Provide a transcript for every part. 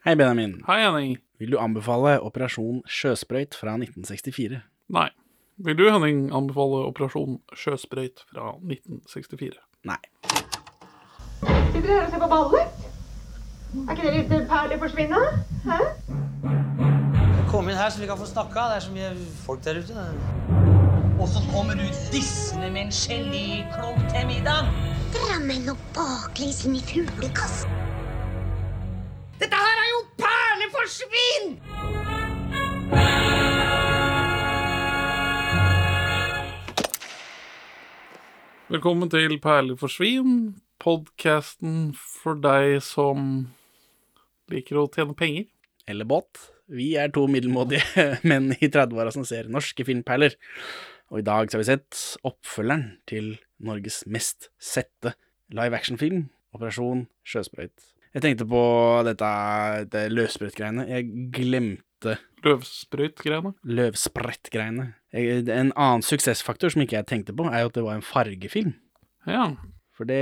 Hei, Benjamin. Hei, Henning. Vil du anbefale Operasjon Sjøsprøyt fra 1964? Nei. Vil du, Henning, anbefale Operasjon Sjøsprøyt fra 1964? Nei. Sitter dere her og ser på ballet? Er ikke det litt perlig forsvinne? Hæ? Kom inn her så vi kan få snakka. Det er så mye folk der ute. Og så kommer du dissende med en geléklump til middag. Drammen og baklengs inn i fuglekassen. Dette her er jo perleforsvinn! Velkommen til Perler for svin, podkasten for deg som liker å tjene penger. Eller båt. Vi er to middelmådige menn i 30-åra som ser norske filmperler. Og i dag så har vi sett oppfølgeren til Norges mest sette live action-film, Operasjon Sjøsprøyt. Jeg tenkte på dette det løvsprøyt-greiene. Jeg glemte Løvsprøyt-greiene. løvsprett-greiene. En annen suksessfaktor som ikke jeg tenkte på, er jo at det var en fargefilm. Ja. For det,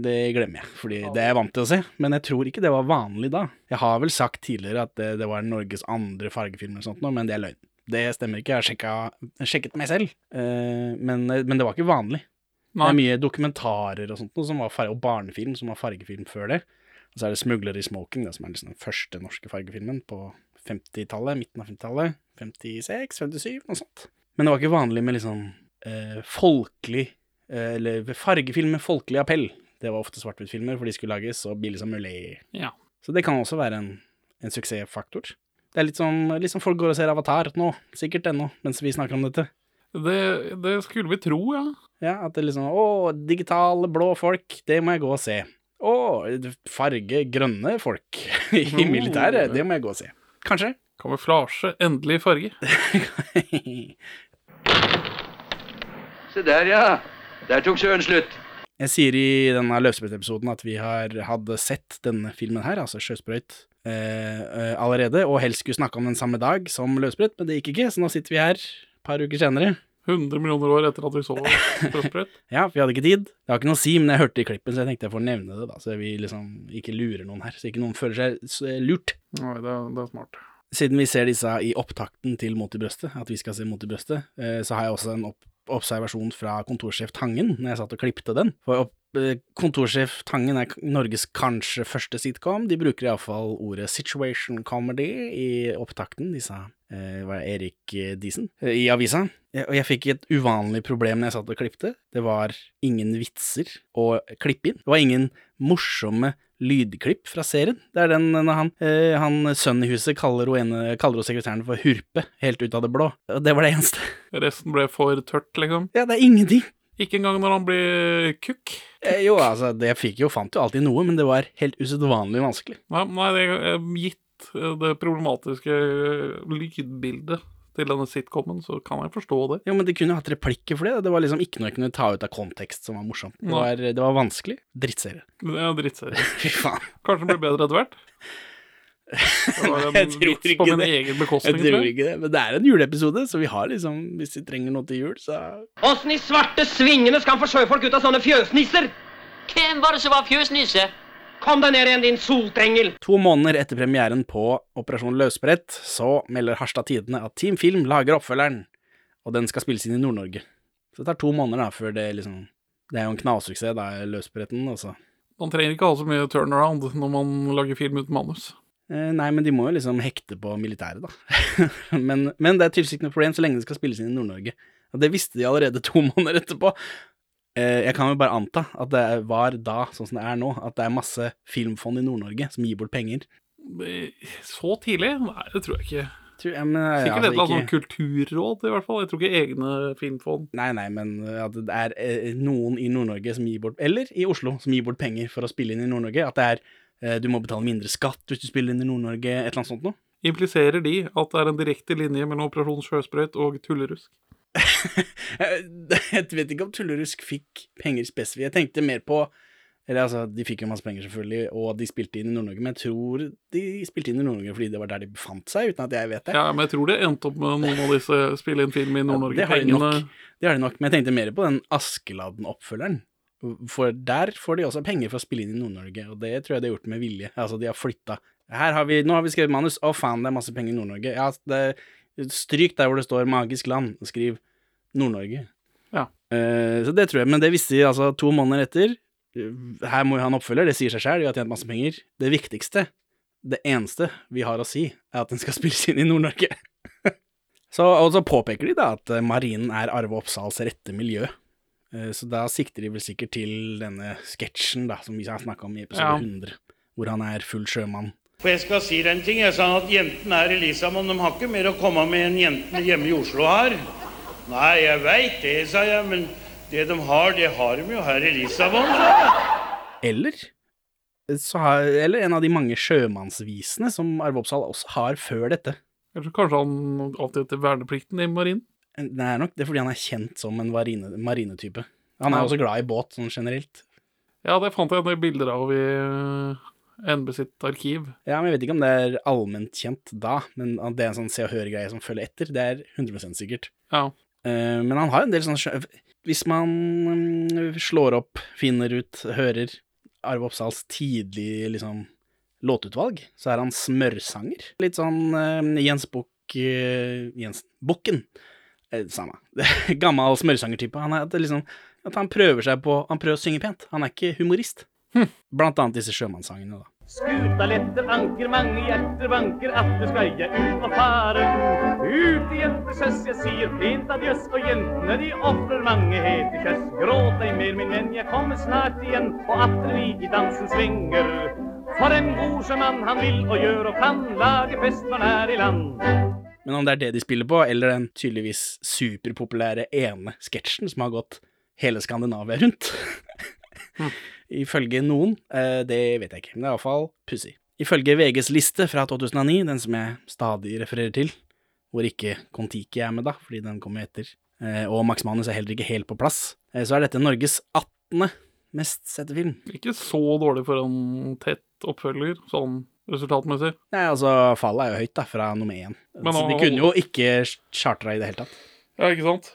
det glemmer jeg, fordi det er jeg vant til å se. Men jeg tror ikke det var vanlig da. Jeg har vel sagt tidligere at det, det var Norges andre fargefilm eller sånt nå, men det er løgn. Det stemmer ikke, jeg har sjekka, sjekket meg selv. Eh, men, men det var ikke vanlig. Det er mye dokumentarer og sånt, farge, og barnefilm som var fargefilm før det. Og så er det 'Smugler i smoking', som er liksom den første norske fargefilmen på 50-tallet, midten av 50-tallet. 56, 57, noe sånt. Men det var ikke vanlig med liksom eh, folkelig eh, Eller fargefilm med folkelig appell. Det var ofte svart-hvitt-filmer, for de skulle lages så billig som mulig. ja. Så det kan også være en, en suksessfaktor. Det er litt som, litt sånn folk går og ser Avatar nå, sikkert ennå, mens vi snakker om dette. Det, det skulle vi tro, ja. Ja, at det liksom Å, digitale blå folk, det må jeg gå og se. Å, farge grønne folk i Oh. militæret, det må jeg gå og se. Kanskje. Kamuflasje, endelig farge. Se der, ja. Der tok sjøen slutt. Jeg sier i denne løvsprøyt-episoden at vi har hadde sett denne filmen her, altså Sjøsprøyt, eh, eh, allerede, og helst skulle snakke om den samme dag som løvsprøyt, men det gikk ikke, så nå sitter vi her et par uker senere. 100 millioner år etter at vi så Sjøsprøyt. Ja, for vi hadde ikke tid. Det har ikke noe å si, men jeg hørte i klippen, så jeg tenkte jeg får nevne det, da, så vi liksom ikke lurer noen her, så ikke noen føler seg lurt. Nei, det, er- det er smart. Siden vi ser disse i opptakten til Mot i brøstet, at vi skal se Mot i brøstet, eh, så har jeg også en opp observasjon fra kontorsjef Tangen, når jeg satt og klipte den. For opp eh, kontorsjef Tangen er Norges kanskje første sitcom. De bruker iallfall ordet situation comedy i opptakten, de sa eh, var Erik eh, Diesen, eh, i avisa. Eh, Og jeg fikk et uvanlig problem når jeg satt og klipte. Det var ingen vitser å klippe inn. Det var ingen morsomme lydklipp fra serien. Det er den når han, eh, han sønnen i huset kaller hun, ene, kaller hun sekretæren for Hurpe, helt ut av det blå. Og det var det eneste. Resten ble for tørt, liksom. Ja, det er ingenting. Ikke engang når han blir kukk. Eh, jo, altså, det fikk jo, fant jo alltid noe, men det var helt usedvanlig vanskelig. Nei, nei det er gitt eh, det problematiske eh, lydbildet til denne sitcomen, så kan jeg forstå det. Jo, men de kunne hatt replikker for det. Det var liksom ikke noe jeg kunne ta ut av kontekst som var morsomt. Det var, det var vanskelig. Drittserie. Ja, er drittserie. Fy faen. Kanskje den blir bedre etter hvert? Det var en Jeg tror vits på ikke min det. egen bekostning. tror tror jeg. ikke det, men det er en juleepisode, så vi har liksom Hvis vi trenger noe til jul, så Åssen i svarte svingene skal han få sjøfolk ut av sånne fjøsnisser? Hvem var det som var fjøsnisse? Kom deg ned igjen, din sotengel! To måneder etter premieren på Operasjon Løsbrett, så melder Harstad Tidende at Team Film lager oppfølgeren, og den skal spilles inn i Nord-Norge. Så det tar to måneder da, før det liksom Det er jo en knallsuksess, da, Løsbretten, altså. Man trenger ikke ha så mye turnaround når man lager film uten manus. Eh, nei, men de må jo liksom hekte på militæret, da. men, men det er tydeligvis ikke noe problem så lenge det skal spilles inn i Nord-Norge. Og det visste de allerede to måneder etterpå. Eh, jeg kan jo bare anta at det var da, sånn som det er nå, at det er masse filmfond i Nord-Norge som gir bort penger. Eh, Så tidlig? Nei, det tror jeg ikke. Tror jeg, men, Sikkert et eller annet ikke- sånn kulturråd, i hvert fall. Jeg tror ikke egne filmfond. Nei, nei, men at det er noen i Nord-Norge som gir bort, eller i Oslo, som gir bort penger for å spille inn i Nord-Norge. At det er du må betale mindre skatt hvis du spiller inn i Nord-Norge, et eller annet sånt noe. Impliserer de at det er en direkte linje mellom Operasjon Sjøsprøyt og Tullerusk? Jeg vet ikke om Tullerusk fikk penger spesifikt. Jeg tenkte mer på Eller altså, de fikk jo masse penger, selvfølgelig, og de spilte inn i Nord-Norge, men jeg tror de spilte inn i Nord-Norge fordi det var der de befant seg, uten at jeg vet det. Ja, men jeg tror det endte opp med noen av disse spille inn film i Nord-Norge. har de nok. Det har de nok, men jeg tenkte mer på den Askeladden-oppfølgeren. For der får de også penger for å spille inn i Nord-Norge, og det tror jeg de har gjort med vilje. Altså, de har flytta Her har vi, nå har vi skrevet manus. Å, faen, det er masse penger i Nord-Norge. Ja, det, stryk der hvor det står 'magisk land', og skriv Nord-Norge. Ja. Uh, så det tror jeg. Men det visste de altså to måneder etter. Her må vi ha en oppfølger, det sier seg sjøl, vi har tjent masse penger. Det viktigste, det eneste vi har å si, er at den skal spilles inn i Nord-Norge. så, og så påpeker de da at eh, marinen er Arve Oppsals rette miljø. Eh, Så da sikter de vel sikkert til denne sketsjen da, som vi har snakka om i episode Ja. 100, hvor han er full sjømann. For jeg skal si deg en ting. Jeg sa at jentene her i Lisabon de har ikke mer å komme med enn jentene hjemme i Oslo har. Nei, jeg veit det, sa jeg, men det de har, det har de jo her i Lisabon. Eller, har, eller en av de mange sjømannsvisene som Arve Oppsal også har før dette. Jeg tror kanskje han alltid etter verneplikten i marinen. Det er nok det er fordi han er kjent som en marine, marinetype. Han er Ja. også glad i båt, sånn generelt. Ja, det fant jeg en del bilder av i eh, NB sitt arkiv. Ja, men Jeg vet ikke om det er allment kjent da, men at det er en sånn se og hør-greie som følger etter, det er 100 sikkert. Ja. Uh, men han har en del sånne. Hvis man mm, slår opp, finner ut, hører Arve Oppsals tidlig liksom låtutvalg, så er han smørsanger. Litt sånn uh, Jens Bukk uh, Jensen. Bukken. Eh, samme. Gammel smørsangertype. Han er liksom han prøver seg på Han prøver å synge pent. Han er ikke humorist. Blant annet disse sjømannssangene, da. Skuta letter anker, mange hjerter banker, atter skal jeg ut og fare. Ut igjen til sjøs, jeg sier pent adjøs, og jentene de ofrer mange hete kjøss. Gråt deg mer, min venn, jeg kommer snart igjen, og atter vi i dansen svinger. For en god sjømann han vil og gjør og kan, lage fest når han er i land. Men om det er det de spiller på, eller den tydeligvis superpopulære ene sketsjen som har gått hele Skandinavia rundt Ifølge noen, eh, det vet jeg ikke, men det er iallfall pussig. Ifølge VGs liste fra 2009, den som jeg stadig refererer til, hvor ikke Kon-Tiki er med, da, fordi den kommer etter, eh, og Max Manus er heller ikke helt på plass, eh, så er dette Norges 18. mest sette film. Ikke så dårlig for en tett oppfølger, sånn resultatmessig. Nei, altså, fallet er jo høyt, da, fra nummer én. Men Så de kunne jo ikke chartra i det hele tatt. Ja, ikke sant?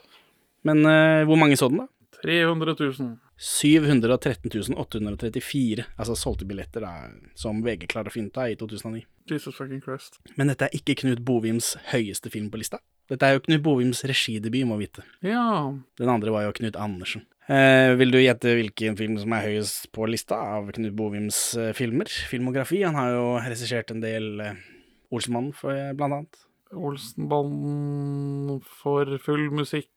Men uh, hvor mange så den, da? 300 000. 713 834, altså solgte billetter da, som VG klarer å finne ut av i 2009. Jesus fucking Christ. Men dette er ikke Knut Bovims høyeste film på lista. Dette er jo Knut Bovims regidebut, må vite. Ja. Den andre var jo Knut Andersen. Eh, vil du gjette hvilken film som er høyest på lista av Knut Bovims eh, filmer? Filmografi? Han har jo regissert en del eh, Olsenmannen, for, eh, blant annet. Olsenbanden for full musikk.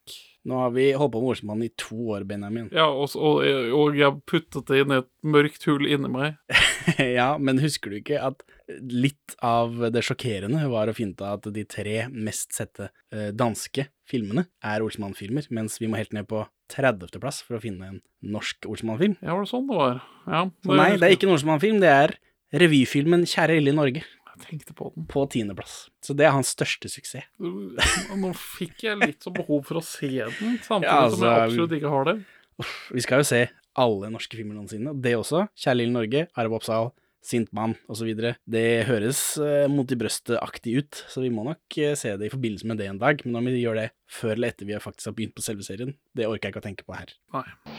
Nå har vi holdt på med Olsenmannen i to år, Benjamin. Ja, og, og, og jeg puttet det inn i et mørkt hull inni meg. ja, men husker du ikke at litt av det sjokkerende var å finne ut at de tre mest sette eh, danske filmene er Olsenmann-filmer, mens vi må helt ned på 30.-plass for å finne en norsk Olsenmann-film? Ja, var det sånn det var? Ja. det nei, det er ikke en Olsenmann-film, det er revyfilmen Kjære lille Norge Jeg tenkte på den. på tiendeplass. Så det er hans største suksess. Nå fikk jeg litt så behov for å se den, samtidig Ja, som jeg altså, absolutt ikke har det. Vi skal jo se alle norske filmer noensinne, det også. Kjære lille Norge, Arve Oppsal, Sint mann osv. Det høres eh, mot i brøstet-aktig ut, så vi må nok eh, se det i forbindelse med det en dag. Men om vi gjør det før eller etter vi har faktisk har begynt på selve serien, det orker jeg ikke å tenke på her.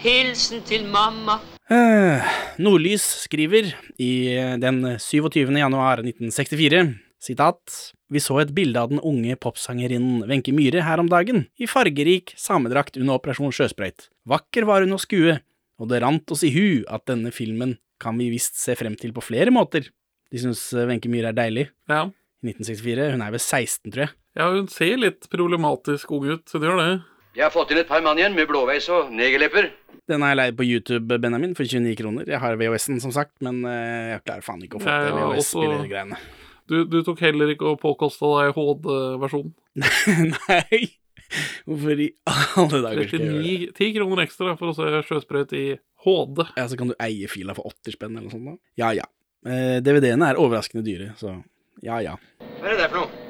Hilsen til mamma. Eh, Nordlys skriver i eh, den 27. januar 1964 Sitat Vi så et bilde av den unge popsangerinnen Wenche Myhre her om dagen, i fargerik samedrakt under Operasjon Sjøsprøyt. Vakker var hun å skue, og det rant oss i hu at denne filmen kan vi visst se frem til på flere måter. De syns eh, Wenche Myhre er deilig. Ja. I 1964. Hun er vel 16, tror jeg. ja, hun ser litt problematisk ung ut, hun gjør det. Jeg har fått inn et par mann igjen med blåveis og negerlepper. Den er jeg leid på YouTube, Benjamin, for 29 kroner. Jeg har VHS-en, som sagt, men eh, jeg klarer faen ikke å få til VHS-spillergreiene. Du, du tok heller ikke å påkoste deg HD-versjonen. Nei, hvorfor i alle dager skal jeg gjøre det? 10 kroner ekstra for å se Sjøsprøyt i HD. Ja, så kan du eie fila for 80 spenn eller noe sånt da. Ja, ja. Eh, DVD-ene er overraskende dyre, så ja, ja. Hva er det der for noe?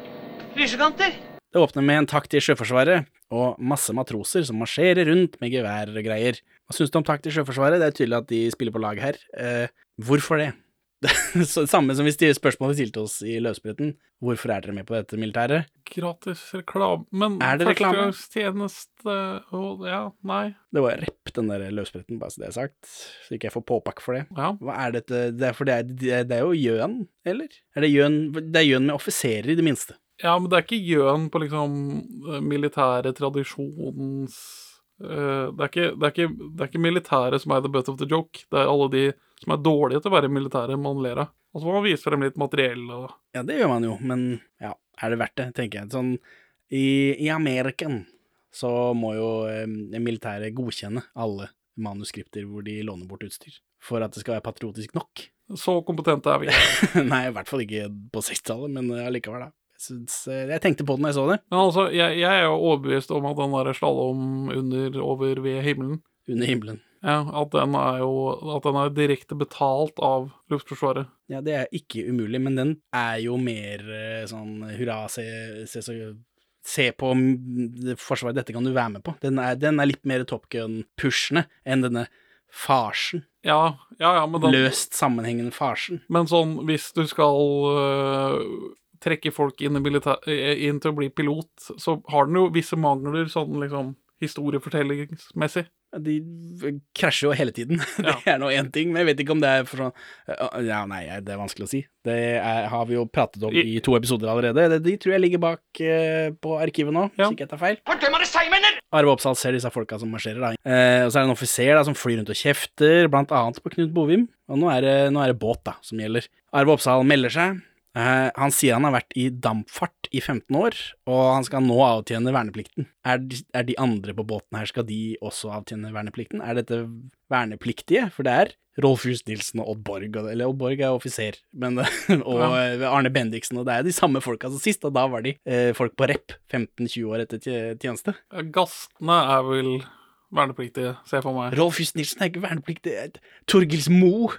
Lysekanter. Det åpner med en takk til Sjøforsvaret, og masse matroser som marsjerer rundt med gevær og greier. Hva syns du om takk til Sjøforsvaret? Det er tydelig at de spiller på lag her. Eh, hvorfor det? Så, samme som vi stiller spørsmål vi stilte oss i løsbretten. Hvorfor er dere med på dette militæret? Gratis reklame Men Er det reklame? førstegangstjeneste og Ja, nei. Det var rep, den der løsbretten, bare så det er sagt. Så ikke jeg får påpakke for det. Ja. Hva er dette det er, For det er, det er- jo Jøen, eller? Er det Jøen Det er Jøen med offiserer, i det minste. Ja, men det er ikke Jøen på liksom eh, militære tradisjons uh, det, er ikke, det, er ikke, det er ikke militæret som er the butt of the joke. Det er alle de som er dårlige til å være i militæret, man ler av. Og så må man vise frem litt materiell og Ja, det gjør man jo, men ja, er det verdt det, tenker jeg. Sånn, i, i Ameriken så må jo eh, militæret godkjenne alle manuskripter hvor de låner bort utstyr, for at det skal være patriotisk nok. Så kompetente er vi. Nei, i hvert fall ikke på 60-tallet, men eh, allikevel, da. Jeg, eh, jeg tenkte på det når jeg så det. Men altså, jeg, jeg er jo overbevist om at den der slalåm under over ved himmelen Under himmelen. Ja, at den er jo At den er direkte betalt av Luftforsvaret. Ja, det er ikke umulig, men den er jo mer eh, sånn hurra, se, se, se på mm, Forsvaret, dette kan du være med på. Den er, den er litt mer Top Gun-pushende enn denne farsen. Ja, ja, ja, men den Løst sammenhengende farsen. Men sånn, hvis du skal øh, trekke folk inn, inn til å bli pilot, så har den jo visse mangler sånn liksom historiefortellingsmessig. De krasjer jo hele tiden. Ja. Det er nå én ting, men jeg vet ikke om det er for sånn Ja, nei, det er vanskelig å si. Det er, har vi jo pratet om I- to episoder allerede. De tror jeg ligger bak eh, på arkivet nå, Ja. hvis ikke jeg tar feil. Fordømmer det seg, mener! Arve Oppsal ser disse folka som marsjerer, da. Eh, og så er det en offiser da, som flyr rundt og kjefter, blant annet på Knut Bovim. Og nå er det, nå er det båt da, som gjelder. Arve Oppsal melder seg. Eh, han sier han har vært i dampfart i 15 år, og han skal nå avtjene verneplikten. Er de, er de andre på båten her, skal de også avtjene verneplikten? Er dette vernepliktige? For det er Rolf Just Nilsen og Odd Borg, eller Odd Borg er offiser, men, og ja. Arne Bendiksen, og det er de samme folka som sist, og da var de eh, folk på rep 15-20 år etter tjeneste. Gastene er vel vernepliktige, ser jeg for meg. Rolf Just Nilsen er ikke vernepliktig. er Torgils Mo.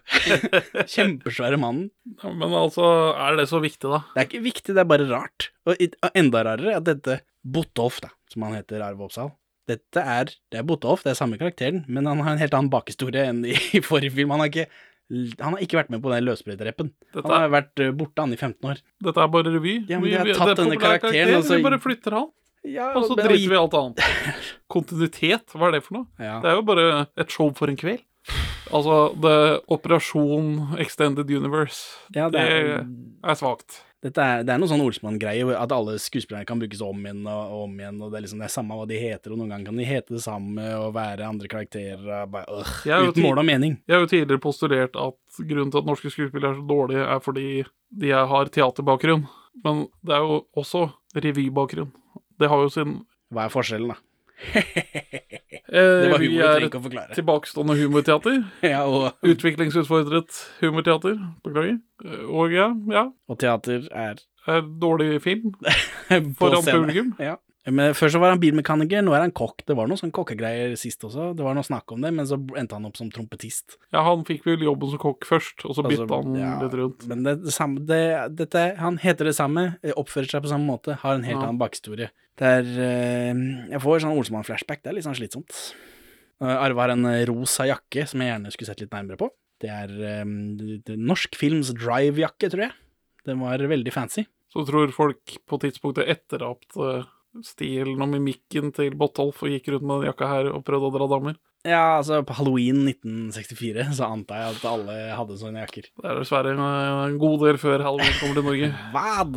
Kjempesvære mannen. Ja, Men altså, er det så viktig, da? Det er ikke viktig, det er bare rart. Og enda rarere at dette Botolf, da, som han heter, Arve Oppsal Dette er det er Botolf, det er samme karakteren, men han har en helt annen bakhistorie enn i, i forrige film. Han har ikke, han har ikke vært med på den løsbrettrappen. Han har er, vært eh, borte, han, i 15 år. dette er bare revy. Ja, men de har tatt er denne karakteren, karakter, og så- Vi bare flytter han, Ja, og så driter vi i alt annet. Kontinuitet, hva er det for noe? Ja. Det er jo bare et show for en kveld. Altså, det Operasjon Extended Universe. Ja, det er, er svakt. er, det er noe sånn Olsmann-greie, at alle skuespillerne kan brukes om igjen og, og om igjen, og det er liksom det er samme hva de heter, og noen ganger kan de hete det samme og være andre karakterer, bare, øh, uten mål og mening. Jeg har jo tidligere postulert at grunnen til at norske skuespillere er så dårlige, er fordi de har teaterbakgrunn. Men det er jo også revybakgrunn. Det har jo sin Hva er forskjellen, da? eh, Det var humor, du trenger er ikke å forklare. tilbakestående humorteater. Ja, og, Utviklingsutfordret humorteater. Beklager. Eh, Og ja, ja. og teater er er dårlig film foran publikum. Ja. Men Før så var han bilmekaniker, nå er han kokk. Det var noe sånn kokkegreier sist også, det var noe snakk om det, men så endte han opp som trompetist. Ja, han fikk vel jobben som kokk først, og så Altså, han ja, litt rundt. Men det, det samme, det, dette, han heter det samme, eh, oppfører seg på samme måte, har en helt Ja. annen bakhistorie. Det er eh, Jeg får sånn Olsemann-flashback, det er litt sånn slitsomt. Eh, Arve har en rosa jakke som jeg gjerne skulle sett litt nærmere på. Det er det- er norsk films drive-jakke, tror jeg. Den var veldig fancy. Så tror folk på tidspunktet etterapte stilen og mimikken til Botolf og gikk rundt med den jakka her og prøvde å dra damer. Ja, altså, på halloween 1964 så antar jeg at alle hadde sånne jakker. Det er dessverre en, en god del før Halloween kommer til Norge. Vad?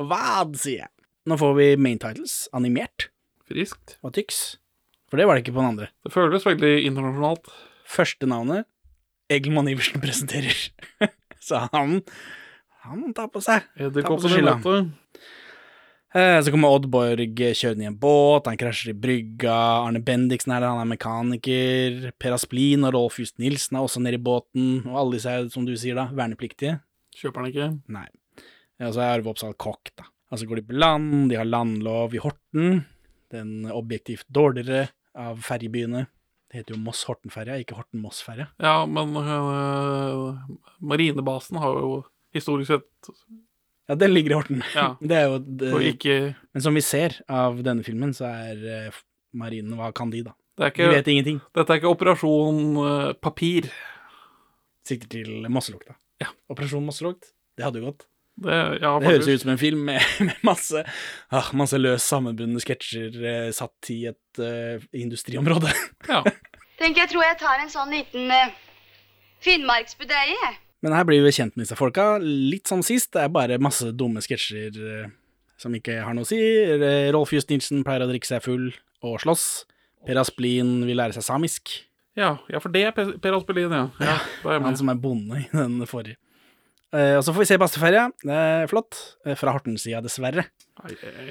Vad, sier jeg. Nå får vi main titles, animert. Friskt. Og tyks? For det var det ikke på den andre. Det føles veldig internasjonalt. Første navnet Egelmann Iversen presenterer. så han Han tar på seg. Edderkoppen i møte. Eh, Så kommer Oddborg kjørende i en båt, han krasjer i brygga. Arne Bendiksen er der, han er mekaniker. Per Asplin og Rolf Just Nilsen er også nede i båten. Og alle disse er, som du sier, da, vernepliktige. Kjøper han ikke. Nei. Ja, så er Arve Oppsal kokk, da. Og så går de på land, de har landlov i Horten. Den objektivt dårligere av ferjebyene. Det heter jo Moss-Horten-ferja, ikke Horten-Moss-ferja. Ja, men øh, marinebasen har jo historisk sett Ja, den ligger i Horten. Ja. Det er jo det, og ikke Men som vi ser av denne filmen, så er eh, marinen Hva kan de, da? Det er De vet ingenting. Dette er ikke Operasjon øh, Papir. Sikter til Mosselukta. Ja. Operasjon Masserogt. Det hadde jo gått. Det, ja, Det høres ut som en film med, med masse, ah, masse løs sammenbundne sketsjer eh, satt i et eh, industriområde. Ja. Tenk, jeg tror jeg tar en sånn liten uh, finnmarksbudeie, jeg. Men her blir vi kjent med disse folka. Litt som sist, det er bare masse dumme sketsjer eh, som ikke har noe å si. Rolf Justinsen pleier å drikke seg full og slåss. Per Asplin vil lære seg samisk. Ja, ja, for det er Per Per Aspelin, ja. ja er Han som er bonde i den forrige. Eh, og så får vi se Basteferja. Det er flott. Eh, fra Horten-sida, dessverre. Ai, ai.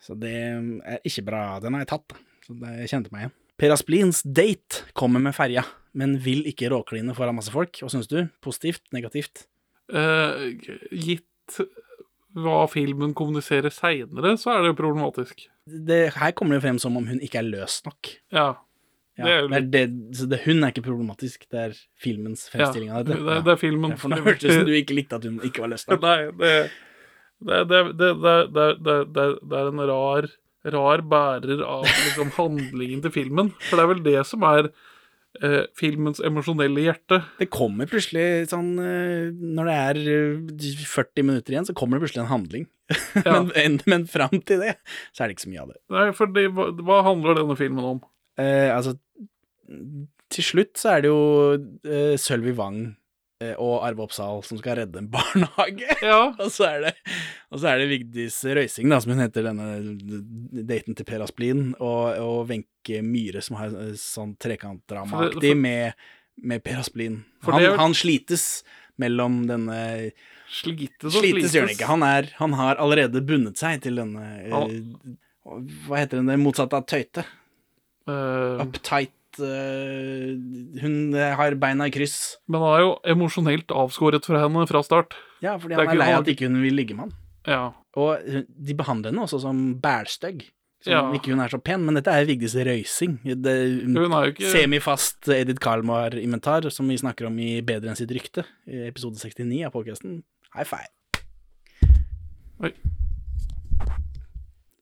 Så det er ikke bra. Den har jeg tatt. Så det, kjente meg igjen. Per Asplins date kommer med ferja, men vil ikke råkline foran masse folk. Hva syns du? Positivt? Negativt? Uh, gitt hva filmen kommuniserer seinere, så er det jo problematisk. Det, her kommer det jo frem som om hun ikke er løs nok. Ja. ja det er, jo... det er det, det, hun er ikke problematisk, det er filmens fremstilling av dette. Ja, det, er filmen. Derfor det hørtes ut som du ikke likte at hun ikke var løs nok. Nei, det, er en rar rar bærer av liksom, handlingen til filmen. For det er vel det som er eh, filmens emosjonelle hjerte. Det kommer plutselig sånn eh, Når det er eh, 40 minutter igjen, så kommer det plutselig en handling. Ja. men, men, men fram til det, så er det ikke så mye av det. Nei, for det, hva, hva handler denne filmen om? Eh, altså, til slutt så er det jo eh, Sølvi Wang eh, og Arve Oppsal som skal redde en barnehage. Ja, og, så er det, og så er det Vigdis Røising, da, som hun heter, denne daten til Per Asplin, og, og Wenche Myhre, som har eh, sånn trekantdramaaktig med, med Per Asplin. Han, er han slites mellom denne slites og Slites gjør han ikke. Han, er, han har allerede bundet seg til denne eh, Hva heter den, det motsatte av tøyte? Uh... Uptight eh, Hun har beina i kryss. men han er jo emosjonelt avskåret fra henne fra start. Ja, fordi han er er lei av at ikke hun vil ligge med han. Ja. Og de behandler henne også som bælstygg. Som Ja. ikke hun er så pen, men dette er Vigdis Røysing. Det, Hun er jo ikke Semifast Edith Kalmar-inventar, som vi snakker om i Bedre enn sitt rykte, i episode 69 av podcasten. High five. Oi.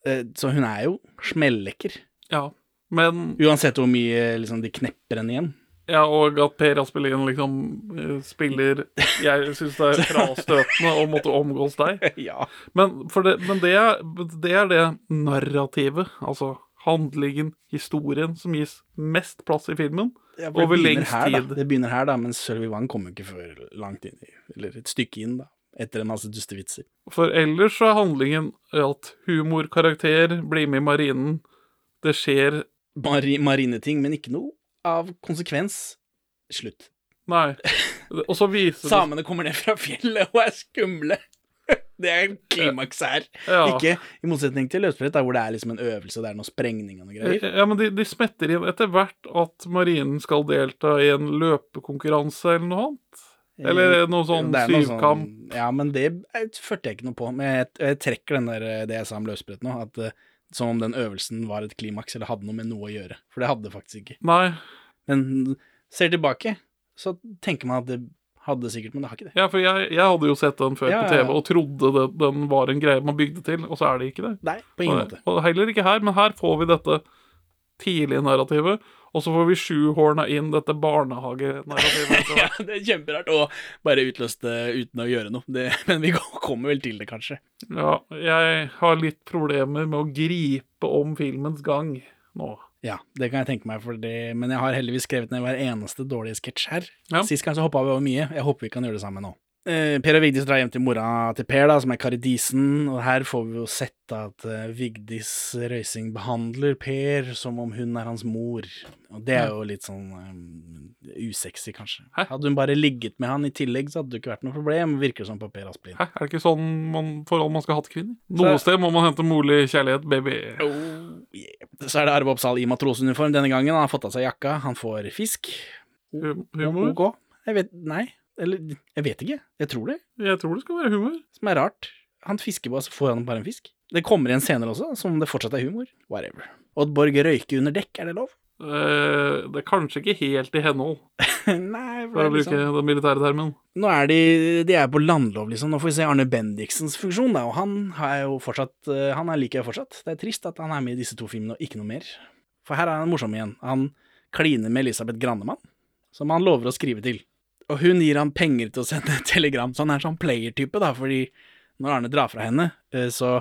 Eh, Så hun er jo smellekker, Ja. Men uansett hvor mye liksom, de knepper henne igjen. Ja, og at Per Aspelin liksom eh, spiller Jeg syns det er frastøtende å måtte omgås deg. ja. Men, det, men det, er, det er det narrativet, altså handlingen, historien, som gis mest plass i filmen. Ja, det Over lengst her, da. tid. Det begynner her, da, men Sølvi Wang kommer ikke før langt inn i Eller et stykke inn, da. Etter en masse dustevitser. For ellers så er handlingen at humorkarakter blir med i marinen. Det skjer Mari marineting, men ikke noe av konsekvens. Slutt. Nei. Og så viser det Samene kommer ned fra fjellet og er skumle. Det er klimaks her. Ja. Ikke i motsetning til løsbrett, hvor det er liksom en øvelse, det er noe sprengning og noe greier. Ja, men de, de smetter inn etter hvert at marinen skal delta i en løpekonkurranse eller noe annet. Eller noe sånn noe syvkamp. Sånn, ja, men det førte jeg ikke noe på. Men jeg, jeg trekker den der, det jeg sa om løsbrett nå, at eh, som om den øvelsen var et klimaks, eller hadde noe med noe å gjøre. For det hadde det faktisk ikke. Nei. Men ser tilbake, så tenker man at det hadde sikkert, men det har ikke det. Ja, for jeg, jeg hadde jo sett den før Ja, på ja, TV ja. og trodde det, den var en greie man bygde til, og så er det ikke det. Nei, på ingen og, måte. Og heller ikke her, men her får vi dette tidlige narrativet, og så får vi sjuhorna inn dette barnehagenarrativet. Ja, det er kjemperart å bare utløse det uten å gjøre noe. Det, men vi kommer vel til det, kanskje. ja, jeg har litt problemer med å gripe om filmens gang nå. Ja, det kan jeg tenke meg, det, men jeg har heldigvis skrevet ned hver eneste dårlige sketsj her. Ja. Sist gang så hoppa vi over mye. Jeg håper vi kan gjøre det samme nå. Eh, per og Vigdis drar hjem til mora til Per, da, som er Karidisen, og her får vi jo sett at eh, Vigdis Røysing behandler Per som om hun er hans mor. Og det er jo litt sånn um, usexy, kanskje. Hæ? Hadde hun bare ligget med han i tillegg, så hadde det ikke vært noe problem, virker det som på Per Asplin. Hæ, er det ikke sånn man, forhold man skal ha til kvinner? Noe Så- sted må man hente morlig kjærlighet, baby. Oh, yeah. Så er det Arve Oppsal i matrosuniform denne gangen. Han har fått av seg jakka, han får fisk. Hum- Humor? Ok. Jeg vet Nei. Eller jeg vet ikke. Jeg tror det. Jeg tror det skal være humor. Som er rart. Han fisker bare, så får han bare en fisk. Det kommer igjen senere også, som om det fortsatt er humor. Whatever. Oddborg røyker under dekk, er det lov? Eh, det er kanskje ikke helt i henhold, nei, for for å bruke liksom den militære termen. Nå er de, de er på landlov, liksom. Nå får vi se Arne Bendiksens funksjon, da. Og han er jo fortsatt eh, Han er liker jeg fortsatt. Det er trist at han er med i disse to filmene og ikke noe mer. For her er han morsom igjen. Han kliner med Elisabeth Grannemann, som han lover å skrive til. Og hun gir han penger til å sende telegram, så han er sånn player-type, da, fordi når Arne drar fra henne, eh, så,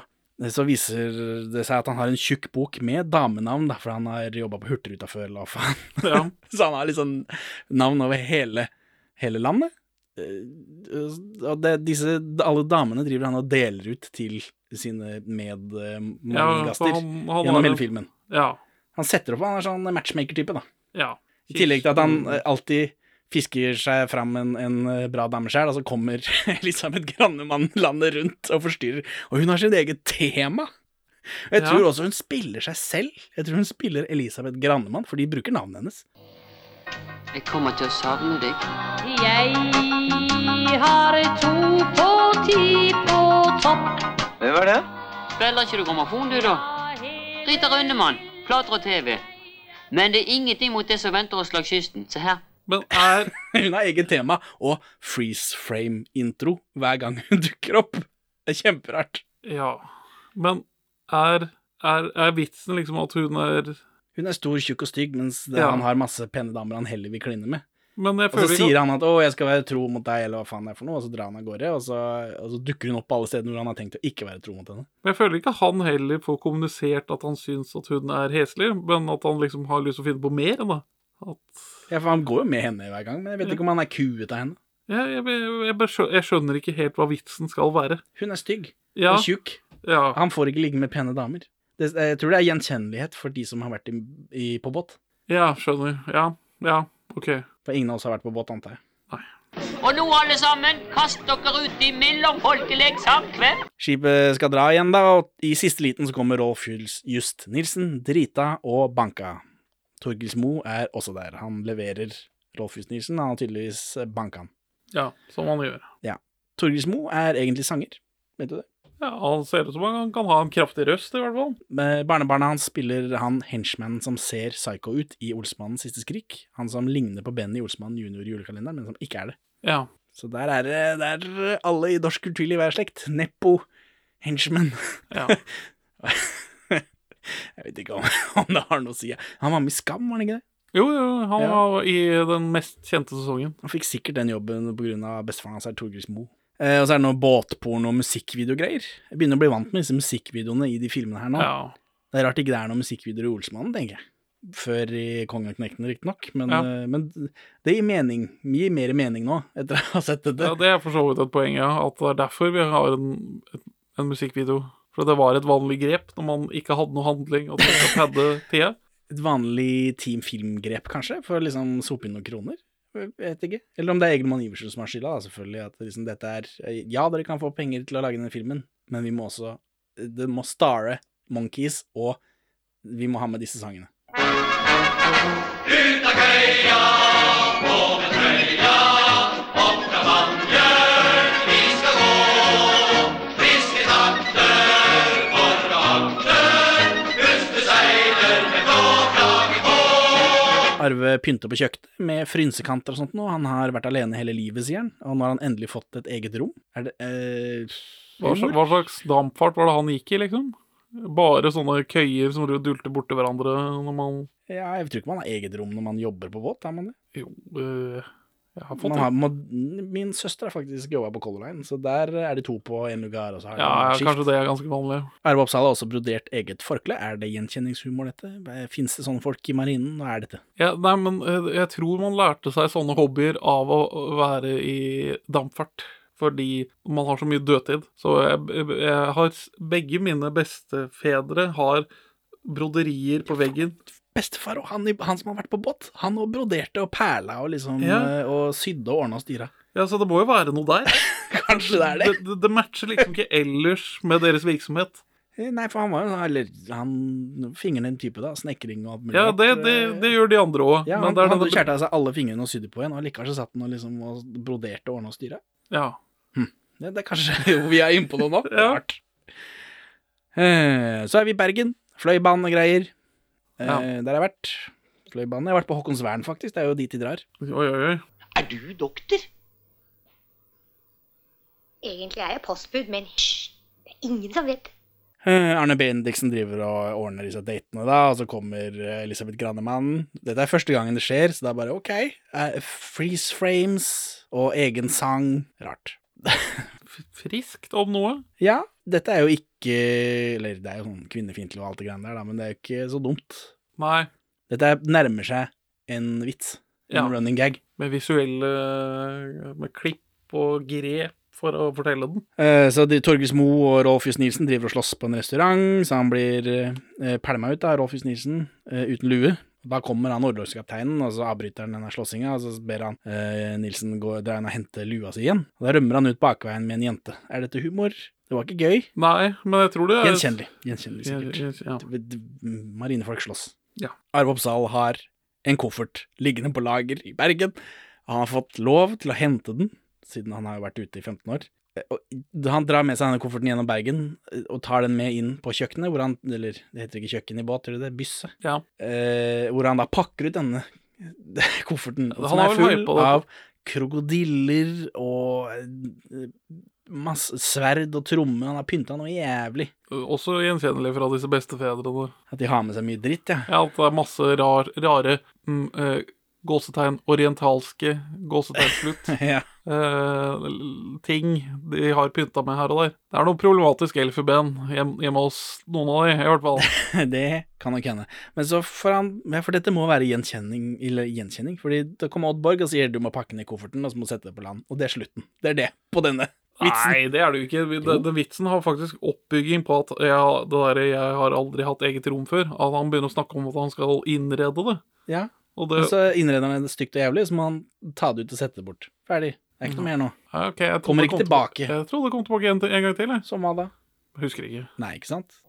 så viser det seg at han har en tjukk bok med damenavn, da, for han har jobba på Hurtigruta før, eller hva faen. Ja. Så han har liksom navn over hele, hele landet. Eh, Og det, disse, alle damene driver han og deler ut til sine Ja, han- han gjennom hele filmen. Ja. Han setter opp, han er sånn matchmaker-type, da. ja. I tillegg til at han eh, alltid fisker seg fram en, en eh, bra dame sjøl, og så kommer Elisabeth Grannemann landet rundt og forstyrrer. Og hun har sitt eget tema. Og jeg Ja. tror også hun spiller seg selv. Jeg tror hun spiller Elisabeth Grannemann, for de bruker navnet hennes. Jeg kommer til å savne deg. Jeg har to på ti på topp. Hvem var det? Spiller ikke du grammofon, du, da? Rita Rønnemann, plater og TV. Men det er ingenting mot det som venter oss langs kysten. Se her. Men er Hun har eget tema og freeze frame-intro hver gang hun dukker opp. Det er kjemperart. Ja. Men er, er, er vitsen liksom at hun er Hun er stor, tjukk og stygg, mens det, Ja. han har masse pene damer han heller vil kline med. Og så sier han at 'å, jeg skal være tro mot deg', eller hva faen det er for noe, og så drar han av gårde, og så, og så dukker hun opp på alle steder hvor han har tenkt å ikke være tro mot henne. men jeg føler ikke han heller får kommunisert at han syns at hun er heslig, men at han liksom har lyst til å finne på mer. Da. At Ja, for han går jo med henne hver gang, men jeg vet ikke om han er kuet av henne. jeg, jeg, jeg, jeg, jeg skjønner ikke helt hva vitsen skal være. Hun er stygg Ja, og tjukk. ja, Han får ikke ligge med pene damer. Det, jeg tror det er gjenkjennelighet for de som har vært i, i, på båt. ja, skjønner. Ja, ja, ok. For ingen av oss har vært på båt, antar jeg. Og nå, alle sammen, kast dere ut i mellomfolkelig samkvem. Skipet skal dra igjen, da, og i siste liten så kommer Rolf Just Nilsen, drita og banka. Torgils Mo er også der. Han leverer Rolf Just Nilsen, han har tydeligvis banka han. Ja, som han gjør. Ja. Torgils Mo er egentlig sanger, vet du det? Ja, Han ser ut som han kan ha en kraftig røst, i hvert fall. Med Barnebarnet hans spiller han henchmanen som ser psycho ut i Olsmannens siste skrik. Han som ligner på Benny Olsmann junior i julekalenderen, men som ikke er det. Ja. Så der er det der alle i norsk kulturliv er slekt. Neppo, henchman. ja. Jeg vet ikke om, om det har noe å si. Han var med i Skam, var han ikke det? Jo, jo, han Ja. var i den mest kjente sesongen. Han fikk sikkert den jobben pga. bestefaren hans Torgris Moe. Mo. Eh, og så er det noe båtporno og musikkvideogreier. Jeg begynner å bli vant med disse musikkvideoene i de filmene her nå. Ja. Det er rart ikke det er noen musikkvideoer i Olsmannen, tenker jeg. Før i Kongen og Knekten, riktignok. Men, Ja. eh, men det gir mening. Gir mer mening nå, etter å ha sett dette. ja, det er for så vidt et poeng, ja. At det er derfor vi har en, en musikkvideo. For det var et vanlig grep når man ikke hadde noe handling og hadde tida. Et vanlig Team Film-grep, kanskje, for å liksom sope inn noen kroner. Jeg vet ikke. Eller om det er Egelmann Iversen som har skylda, da, selvfølgelig. At liksom dette er Ja, dere kan få penger til å lage denne filmen, men vi må også Det må stare Monkeys, og vi må ha med disse sangene. Ut av køya, Arve pynter på kjøkkenet med frynsekanter og sånt nå. Han har vært alene hele livet, sier han. Og nå har han endelig fått et eget rom. Er det eh, Hva, hva slags dampfart var det han gikk i, liksom? Bare sånne køyer som dulter borti hverandre når man Ja, jeg tror ikke man har eget rom når man jobber på båt, har man det? Jo, øh, har må, min søster har faktisk jobba på Color Line, så der er de to på en lugar. Og så har Ja, ja, kanskje det er ganske vanlig. Arve Oppsal har også brodert eget forkle. Er det gjenkjenningshumor, dette? Fins det sånne folk i marinen? Hva er dette? Ja, nei, men øh, jeg tror man lærte seg sånne hobbyer av å å være i dampfart. Fordi man har så mye dødtid. Så jeg, jeg har Begge mine bestefedre har broderier på veggen. Bestefar og han, han som har vært på båt, han og broderte og perla og liksom Ja. eh, Og sydde og ordna og styra. Ja, Så det må jo være noe der. Kanskje det er det? Det, det, det matcher liksom ikke ellers med deres virksomhet. Eh, Nei, for han var jo Eller han fingrene en type, da. Snekring og alt mulig. Ja, det, det, det gjør de andre òg. Ja, han hadde skåret av seg alle fingrene og sydde på igjen, og likevel satt han og liksom og broderte og ordna og styra. Ja. Hm. det er kanskje jo, vi er inne på noe nå. Ja. Rart. Eh, Så er vi i Bergen. Fløibanen og greier. Eh, Der har jeg vært. Fløibanen. Jeg har vært på Håkonsvern, faktisk. Det er jo dit de drar. Oi, oi, oi. Er du doktor? Egentlig er jeg postbud, men hysj, det er ingen som vet. Eh, Arne Bendiksen driver og ordner disse datene, da, og så kommer eh, Elisabeth Granemann. Dette er første gangen det skjer, så det er bare ok. Eh, freeze frames og egen sang. Rart. Friskt om noe. Ja, dette er jo ikke Eller det er jo sånn kvinnefiendtlig og alt det greiene der, da, men det er jo ikke så dumt. Nei. Dette er- nærmer seg en vits. En Ja. running gag. Med visuelle Med klipp og grep for å fortelle den. Eh, Så Torgis Mo Moe og Rolf Just Nilsen driver og slåss på en restaurant, så han blir eh, pælma ut av Rolf Just Nilsen eh, uten lue. Da kommer han orlogskapteinen, og så avbryter han denne slåssinga, og så ber han eh, Nilsen gå, dra inn og hente lua si igjen. Og Da rømmer han ut bakveien med en jente. Er dette humor? Det var ikke gøy. Nei, men jeg tror det er Gjenkjennelig. Gjenkjennelig, sikkert. Ja. Marinefolk slåss. Ja. Arve Oppsal har en koffert liggende på lager i Bergen. Han har fått lov til å hente den, siden han har vært ute i 15 år. Eh, han drar med seg denne kofferten gjennom Bergen eh, og tar den med inn på kjøkkenet, hvor han Eller det heter ikke kjøkken i båt, tror det det? Bysse. Ja. Eh, hvor han da pakker ut denne kofferten, ja, som er full av krokodiller og eh, masse sverd og tromme. Han har pynta noe jævlig. Også gjenkjennelig fra disse bestefedrene. At de har med seg mye dritt, ja. Ja, at det er masse rar, rare mm, eh, gåsetegn, orientalske gåsetegn slutt. ja. Eh, ting de har pynta med her og der. Det er noe problematisk elfenben hjemme hos noen av de, i hvert fall. det kan nok hende. Men så får han ja, For dette må være gjenkjenning, eller gjenkjenning. Fordi det kommer Oddborg og sier du må pakke ned kofferten, og så må du sette det på land. Og det er slutten. Det er det på denne vitsen. Nei, det er det jo ikke. Den, den vitsen har faktisk oppbygging på at jeg, det der, jeg har aldri hatt eget rom før. At han begynner å snakke om at han skal innrede det. Ja. Og det så innreder han det stygt og jævlig, så må han ta det ut og sette det bort. Ferdig. Det er ikke noe mer nå. Ja, ok, jeg Kommer ikke tilbake. Jeg trodde det kom tilbake en, en gang til. Jeg. Som hva da? Husker ikke. Nei, ikke sant?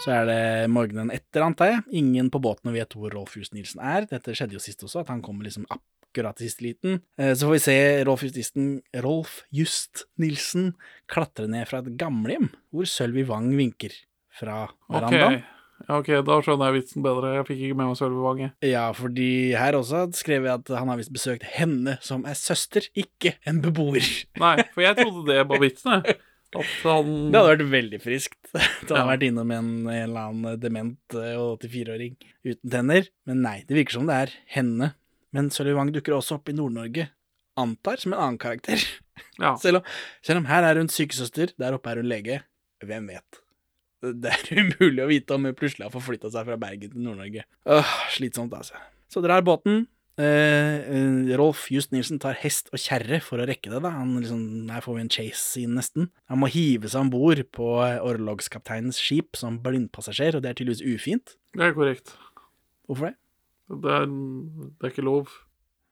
Så er det morgenen etter, antar jeg. Ingen på båten vet hvor Rolf Just Nilsen er. Dette skjedde jo sist også, at han kommer liksom akkurat i siste liten. Eh, Så får vi se Rolf Just Nilsen, Rolf Just Nilsen klatre ned fra et gamlehjem, hvor Sølvi Wang vinker fra verandaen. Okay. ok, da skjønner jeg vitsen bedre. Jeg fikk ikke med meg Sølvi Wange. Ja, fordi her også skrev jeg at han har visst besøkt henne som er søster, ikke en beboer. Nei, for jeg trodde det var vitsen, jeg. Han Det hadde vært veldig friskt. Du hadde Ja. vært innom en, en eller annen dement eh, 84-åring uten tenner. Men nei, det virker som det er henne. Men Sølvi Wang dukker også opp i Nord-Norge, antar som en annen karakter. Ja. Selv, om, selv om her er hun sykesøster, der oppe er hun lege. Hvem vet? Det er umulig å vite om hun plutselig har forflytta seg fra Bergen til Nord-Norge. Slitsomt, altså. Så drar båten. Eh, Rolf Just Nilsen tar hest og kjerre for å rekke det. da Han liksom, Her får vi en chase-scene, nesten. Han må hive seg om bord på orlogskapteinens skip som blindpassasjer, og det er tydeligvis ufint. Det er korrekt. Hvorfor det? Det er, det er ikke lov.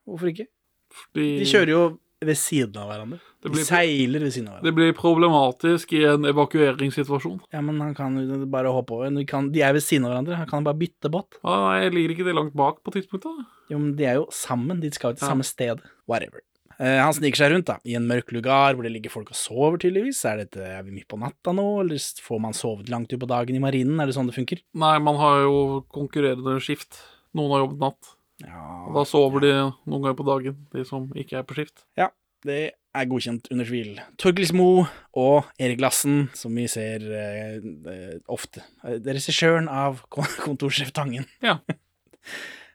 Hvorfor ikke? Fordi De kjører jo ved siden av hverandre. Det De blir- seiler ved siden av hverandre. Det blir problematisk i en evakueringssituasjon. Ja, men han kan jo bare hoppe over. De, kan, de er ved siden av hverandre. Han kan bare bytte båt. Ah, nei, jeg ligger ikke det langt bak på tidspunktet. Jo, men de er jo sammen. De skal jo til Ja. samme sted. Whatever. Eh, han sniker seg rundt da, i en mørk lugar hvor det ligger folk og sover, tydeligvis. Er, dette, er vi midt på natta nå, eller får man sovet langt utpå dagen i marinen? Er det sånn det funker? Nei, man har jo konkurrerende skift. Noen har jobbet natt. Og da sover de noen ganger på dagen, de som ikke er på skift. Ja, det er godkjent under tvil. Torgils Mo og Erik Lassen, som vi ser eh, eh, ofte. Eh, Regissøren av Kontorsjef Tangen. Ja.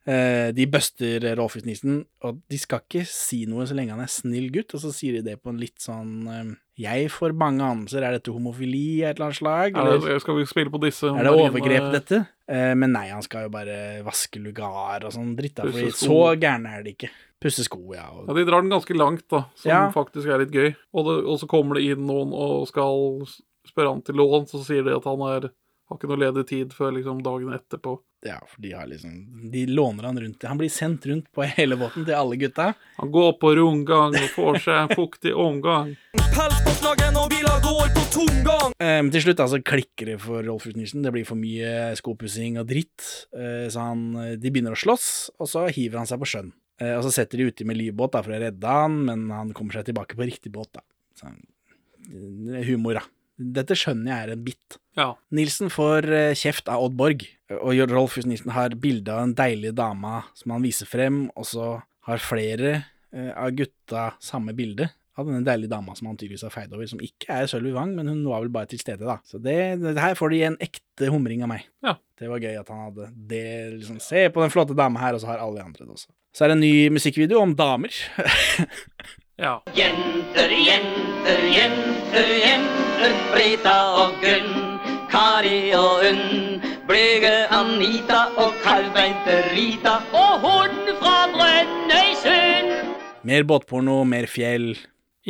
Eh, de buster Rolf Nissen Nilsen, og de skal ikke si noe så lenge han er snill gutt, og så sier de det på en litt sånn Jeg får mange anelser, er dette homofili av et eller annet slag? Er Eller det, skal vi spille på disse? er det overgrep, dette? Eh, men nei, han skal jo bare vaske lugar og sånn dritt, da, fordi så gærne er de ikke. Pusse sko, ja. Og, Ja, De drar den ganske langt, da, som Ja. faktisk er litt gøy. Og, det, og så kommer det inn noen og skal spørre han til lån, så sier de at han er, har ikke noe ledig tid før liksom dagen etterpå. Ja, for de har liksom De låner han rundt. Han blir sendt rundt på hele båten til alle gutta. Han går på rundgang og får seg en fuktig omgang. Pelspåslagen og biler går på tomgang. Men til slutt altså klikker det for Rolf Utenriksen. Det blir for mye skopussing og dritt. Uh, Så han, eh, de begynner å slåss, og så hiver han seg på sjøen. Uh, Og så setter de uti med livbåt da, for å redde han, men han kommer seg tilbake på riktig båt. da. Så, humor, da. Dette skjønner jeg er en bit. Ja. Nilsen får eh, kjeft av Odd Borg, og Rolf Hus Nilsen har bilde av en deilig dame som han viser frem, og så har flere eh, av gutta samme bilde av denne deilige dama som han tydeligvis har feid over, som ikke er Sølvi Wang, men hun var vel bare til stede, da. Så det, det her får de en ekte humring av meg. Ja. Det var gøy at han hadde det, liksom, se på den flotte dama her, og så har alle de andre det også. Så er det en ny musikkvideo om damer. Ja. Jenter, jenter, jenter, jenter. Brita og Gunn, Kari og Unn. Blyge Anita og kalvbeinte Rita. Og hunden fra Brønnøysund. Mer båtporno, mer fjell.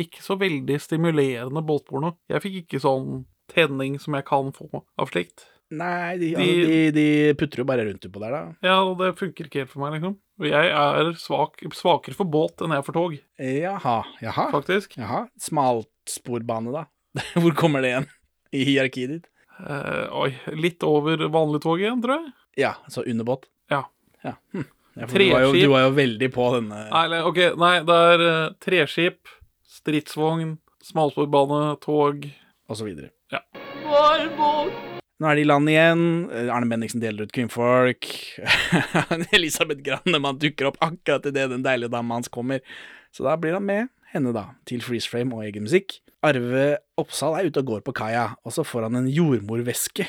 Ikke så veldig stimulerende båtporno. Jeg fikk ikke sånn tenning som jeg kan få av slikt. Nei, de, De- altså, de, de putter jo bare rundt utpå der, da. Ja, og det funker ikke helt for meg, liksom. Og jeg er svak, svakere for båt enn jeg er for tog, Jaha, jaha. faktisk. Jaha. Smalsporbane, da. Hvor kommer det igjen i hierarkiet ditt? Eh, oi, litt over vanlig tog igjen, tror jeg. Ja, så underbåt. Ja. Ja, hm. ja du, var jo, du var jo veldig på denne Nei, eller, ok, nei, det er uh, treskip, stridsvogn, smalsporbane, tog Og så videre. Ja. Nå er de i land igjen. Eh, Arne Bendiksen deler ut kvinnfolk. Elisabeth Grannemann dukker opp akkurat idet den deilige dama hans kommer. Så da blir han med henne, da, til freeze frame og egen musikk. Arve Oppsal er ute og går på kaia, og så får han en jordmorveske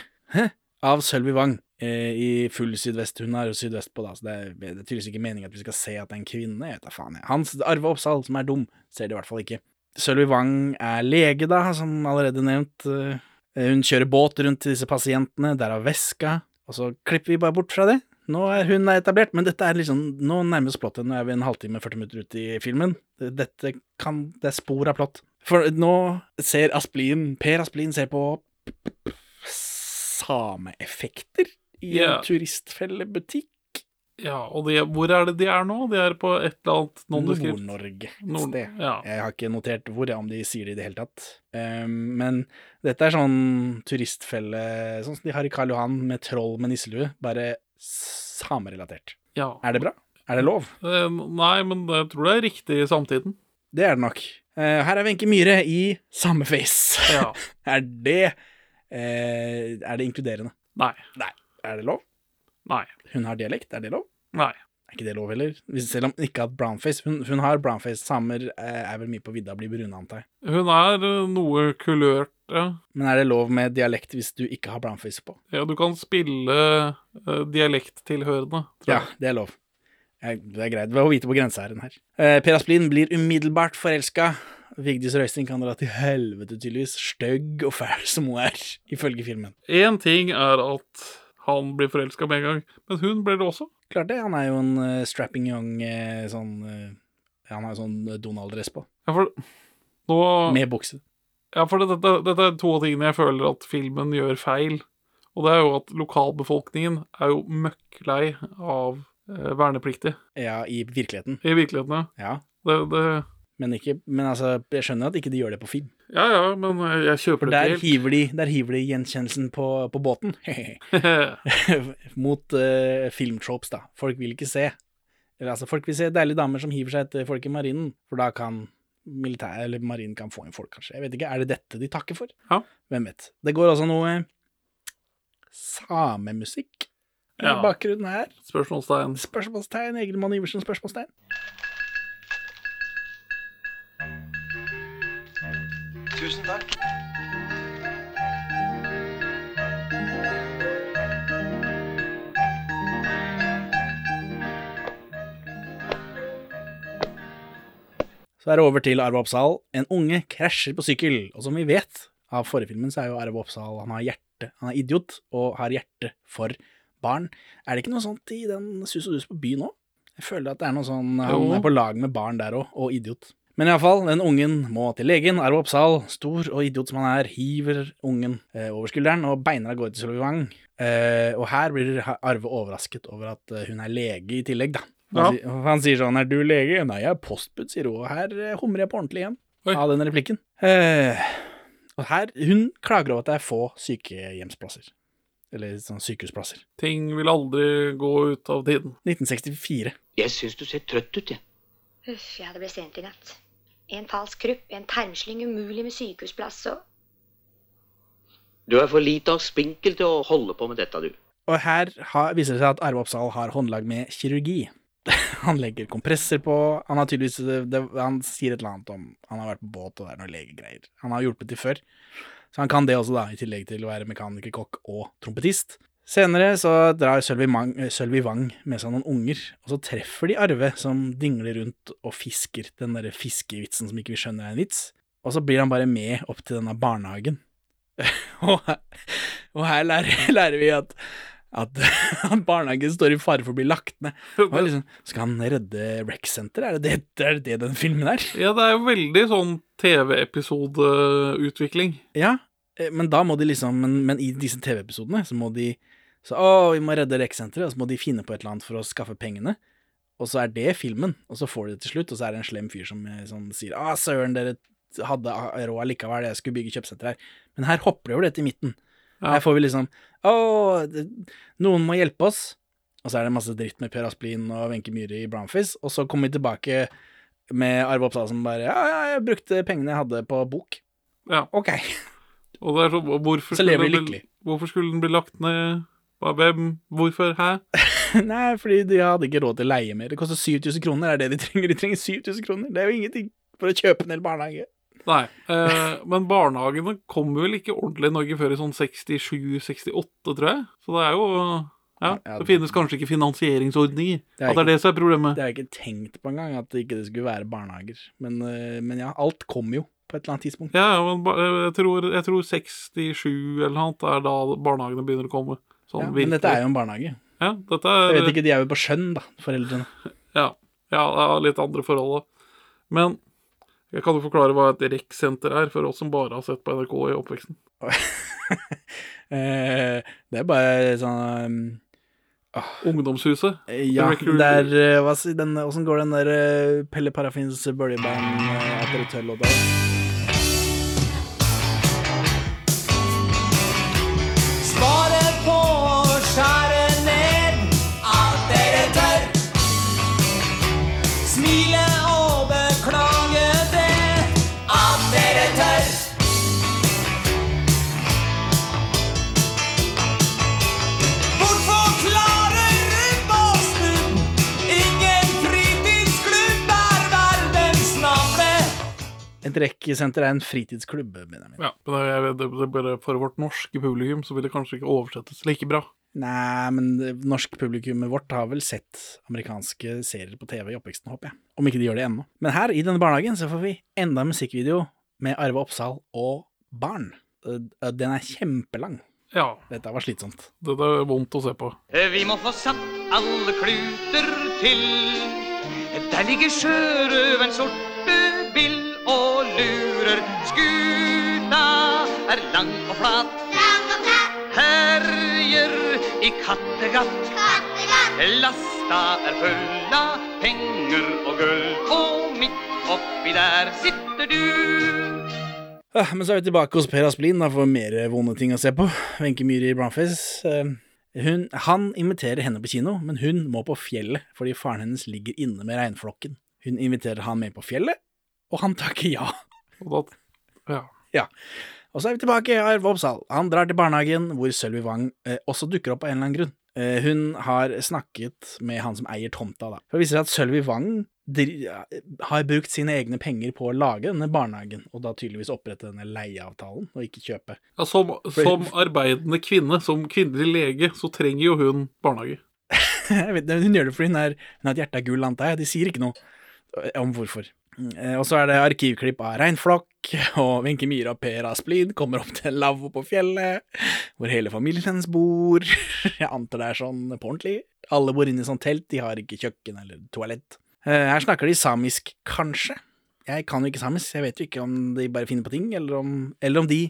av Sølvi Wang. Eh, I full sydvest. Hun er jo sydvest på, da, så det er, det er tydeligvis ikke meningen at vi skal se at det er en kvinne. Jeg vet da faen, jeg. Hans Arve Oppsal, som er dum, ser det i hvert fall ikke. Sølvi Wang er lege, da, som allerede nevnt. Eh, Hun kjører båt rundt til disse pasientene, derav veska, og så klipper vi bare bort fra det. Nå er hun etablert, men dette er liksom Nå oss plottet. Nå er vi en halvtime, 40 minutter ute i filmen. Dette kan Det er spor av plott. For nå ser Asplin Per Asplin ser på sameeffekter i Ja. en turistfellebutikk. Ja, og de, hvor er det de er nå? De er på et eller annet nondeskript. Nord-Norge Nord- sted. ja. Jeg har ikke notert hvor, om de sier det i det hele tatt. Um, men dette er sånn turistfelle Sånn som de har i Karl Johan, med troll med nisselue. Bare samerelatert. Ja. Er det bra? Er det lov? Uh, Nei, men jeg tror det er riktig i samtiden. Det er det nok. Eh, her er Wenche Myhre i samme face. Ja. er det eh, Er det inkluderende? Nei. Nei. Er det lov? Nei. Hun har dialekt, er det lov? Nei. Er ikke det lov heller? Selv om hun ikke har brownface. Hun, hun har brownface. Samer eh, er vel mye på vidda og blir brune, antar jeg. Hun er eh, noe kulørt, ja. Men er det lov med dialekt hvis du ikke har brownface på? ja. Du kan spille uh, dialekttilhørende. Ja, det er lov. Jeg, det er greit. Det var å vite på grenseæren her. Eh, per Asplin blir umiddelbart forelska. Vigdis Røisting kan dra til helvete, tydeligvis. Stygg og fæl som hun er, ifølge filmen. Én ting er at han blir forelska med en gang, men hun blir det også. Klart det. Han er jo en uh, strapping young uh, sånn uh, Han har jo sånn Donald-dress på. Ja, for nå Med bukse. Ja, for dette, dette er to av tingene jeg føler at filmen gjør feil. Og det er jo at lokalbefolkningen er jo møkklei av eh, vernepliktige. Ja, i virkeligheten. I virkeligheten, ja. Ja. Det, det, Men, ikke, men altså, jeg skjønner at ikke de gjør det på film. ja, ja, men eh, jeg kjøper det ikke helt. hiver de, der hiver de gjenkjennelsen på, på båten. Mot uh, filmtropes, da. Folk vil ikke se. Eller altså, folk vil se deilige damer som hiver seg etter folk i marinen, for da kan militær, eller marinen kan få inn folk, kanskje. Jeg vet ikke, Er det dette de takker for? Ja. Hvem vet. Det går også noe samemusikk i Ja. bakgrunnen her. Spørsmålstegn. Spørsmålstegn. Egelmann Iversen, spørsmålstegn. Tusen takk. Så er det over til Arve Oppsal. En unge krasjer på sykkel, og som vi vet av forrige filmen, så er jo Arve Oppsal han har hjerte, han er idiot og har hjerte for barn. Er det ikke noe sånt i den Sus og Dus på byen òg? Jeg føler at det er noe sånn Han er på lag med barn der òg, og idiot. Men iallfall, den ungen må til legen. Arve Oppsal, stor og idiot som han er, hiver ungen eh, over skulderen og beiner av gårde til Solvang. Eh, og her blir Arve overrasket over at eh, hun er lege i tillegg, da. Han, Ja. han sier sånn 'Er du lege?' 'Nei, jeg er postbud', sier hun. Og her eh, humrer jeg på ordentlig igjen Oi. av den replikken. Eh, og her, Hun klager over at det er få sykehjemsplasser. Eller sånn sykehusplasser. Ting vil aldri gå ut av tiden. 1964. Jeg syns du ser trøtt ut, jeg. Uff, ja, det ble sent i natt. En falsk krupp, en tarmslyng, umulig med sykehusplass og Du er for lite og spinkel til å holde på med dette, du. Og her har, viser det seg at Arve Oppsal har håndlag med kirurgi. Han legger kompresser på Han har tydeligvis det, Han sier et eller annet om Han har vært på båt, og det er noe legegreier. Han har hjulpet til før. Så han kan det også, da, i tillegg til å være mekaniker, kokk og trompetist. Senere så drar eh, Sølvi Wang med seg noen unger, og så treffer de Arve, som dingler rundt og fisker den derre fiskevitsen som ikke vi skjønner er en vits. Og så blir han bare med opp til denne barnehagen. og, her, og her lærer, lærer vi at at, at barnehagen står i fare for å bli lagt ned. Liksom, skal han redde Rec Center? Er det det, er det den filmen er? Ja, det er jo veldig sånn TV-episodeutvikling. Ja, eh, men da må de liksom Men, men i disse TV-episodene så må de Så å, vi må redde Rec Center, og så må de finne på et eller annet for å skaffe pengene. Og så er det filmen, og så får de det til slutt, og så er det en slem fyr som sånn, sier Å, søren, dere hadde råd likevel, jeg skulle bygge kjøpesenter her. Men her hopper de over dette i midten. Ja. Her får vi liksom Å, noen må hjelpe oss. Og så er det masse dritt med Per Asplin og Wenche Myhre i Brownfish. Og så kommer vi tilbake med Arve Oppsal som bare Ja, ja, jeg brukte pengene jeg hadde på bok. Ja. Ok. Og så, hvorfor, Så lever vi de lykkelig. hvorfor skulle den bli lagt ned? Hvem? Hvorfor? Hæ? Nei, fordi de hadde ikke råd til å leie mer. Det koster 7000 kroner, det er det de trenger. De trenger 7000 kroner. Det er jo ingenting for å kjøpe en hel barnehage. Nei. Eh, men barnehagene kommer vel ikke ordentlig i Norge før i sånn 67-68, tror jeg. Så det er jo Ja, det finnes kanskje ikke finansieringsordninger. Det er At det er det som er problemet. Det har jeg ikke tenkt på engang, at det ikke skulle være barnehager. Men, øh, men ja, alt kommer jo på et eller annet tidspunkt. Ja, men jeg tror, jeg tror 67 eller noe annet er da barnehagene begynner å komme. Sånn Ja, men virkelig. dette er jo en barnehage. Ja, dette er Jeg vet ikke, de er jo på skjønn, da, foreldrene. Ja, ja litt andre forhold da. Men jeg kan jo forklare hva et rec-senter er, for oss som bare har sett på NRK i oppveksten. Eh, det er bare sånn Ungdomshuset. Ja, der den, Åssen går den der Pelle Parafins bøljeband-apparatørlåta? Et rekkesenter er en fritidsklubb, Benjamin. Ja, men det, det, det bare For vårt norske publikum så vil det kanskje ikke oversettes like bra. Nei, men det norsk publikummet vårt har vel sett amerikanske serier på TV i oppveksten, håper jeg. Om ikke de gjør det ennå. Men her, i denne barnehagen, så får vi enda en musikkvideo med Arve Oppsal og barn. Øh, Den er kjempelang. Ja. Dette var slitsomt. Det, det er vondt å se på. Vi må få satt alle kluter til. Der ligger sjørøveren og lurer. Skuta er lang og flat. Herjer i Kattegatt. Lasta er full av penger og gull. Og midt oppi der sitter du. Ah, Men så er vi tilbake hos Per Asplin da, for mer vonde ting å se på. Wenche Myhre i Brownface. eh, Hun, han inviterer henne på kino, men hun må på fjellet fordi faren hennes ligger inne med regnflokken. Hun inviterer han med på fjellet, og han takker ja. Og da, ja. Ja. Og så er vi tilbake, Arve Oppsal. Han drar til barnehagen, hvor Sølvi Wang eh, også dukker opp av en eller annen grunn. Eh, hun har snakket med han som eier tomta, da. For det viser seg at Sølvi Wang har brukt sine egne penger på å lage denne barnehagen, og da tydeligvis opprette denne leieavtalen, og ikke kjøpe. Ja, som, som arbeidende kvinne, som kvinnelig lege, så trenger jo hun barnehage. Hun gjør det fordi hun, er, hun har et hjerte av gull, antar jeg. De sier ikke noe om hvorfor. Eh, Og så er det arkivklipp av Reinflokk, og Wenche Myhre og Per Asplid kommer opp til lavvo på fjellet, hvor hele familien hennes bor. Jeg antar det er sånn på ordentlig. Alle bor inne i sånn telt, de har ikke kjøkken eller toalett. Eh, Her snakker de samisk, kanskje. Jeg kan jo ikke samisk, jeg vet jo ikke om de bare finner på ting, eller om, eller om de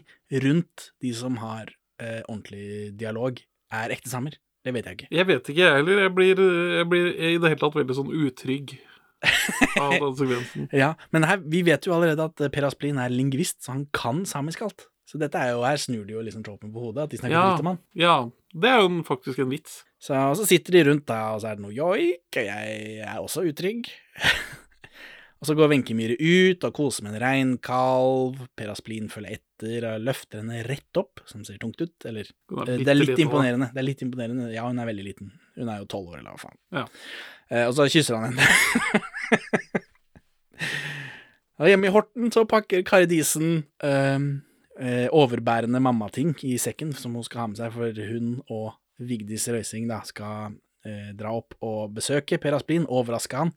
rundt de som har eh, ordentlig dialog, er ekte samer. Det vet jeg ikke. Jeg vet ikke, jeg heller. Jeg blir, jeg blir i det hele tatt veldig sånn utrygg av den sekvensen. Ja, men her, vi vet jo allerede at eh, Per Asplin er lingvist, så han kan samisk alt. Så dette er jo, her snur de jo liksom tropen på hodet, at de snakker Ja, dritt om han. ja, det er jo faktisk en vits. Så, og så sitter de rundt da, og så er det noe joik, og jeg er også utrygg. Og så går Wenche Myhre ut og koser med en reinkalv. Per Asplin følger etter og løfter henne rett opp, som ser tungt ut. Eller er eh, Det er litt imponerende. Det er litt imponerende. Ja, hun er veldig liten. Hun er jo tolv år, eller hva faen. Ja. Eh, og så kysser han henne. og hjemme i Horten så pakker Kari Disen eh, eh, overbærende mammating i sekken som hun skal ha med seg, for hun og Vigdis Røising da skal eh, dra opp og besøke Per Asplin, overraske han.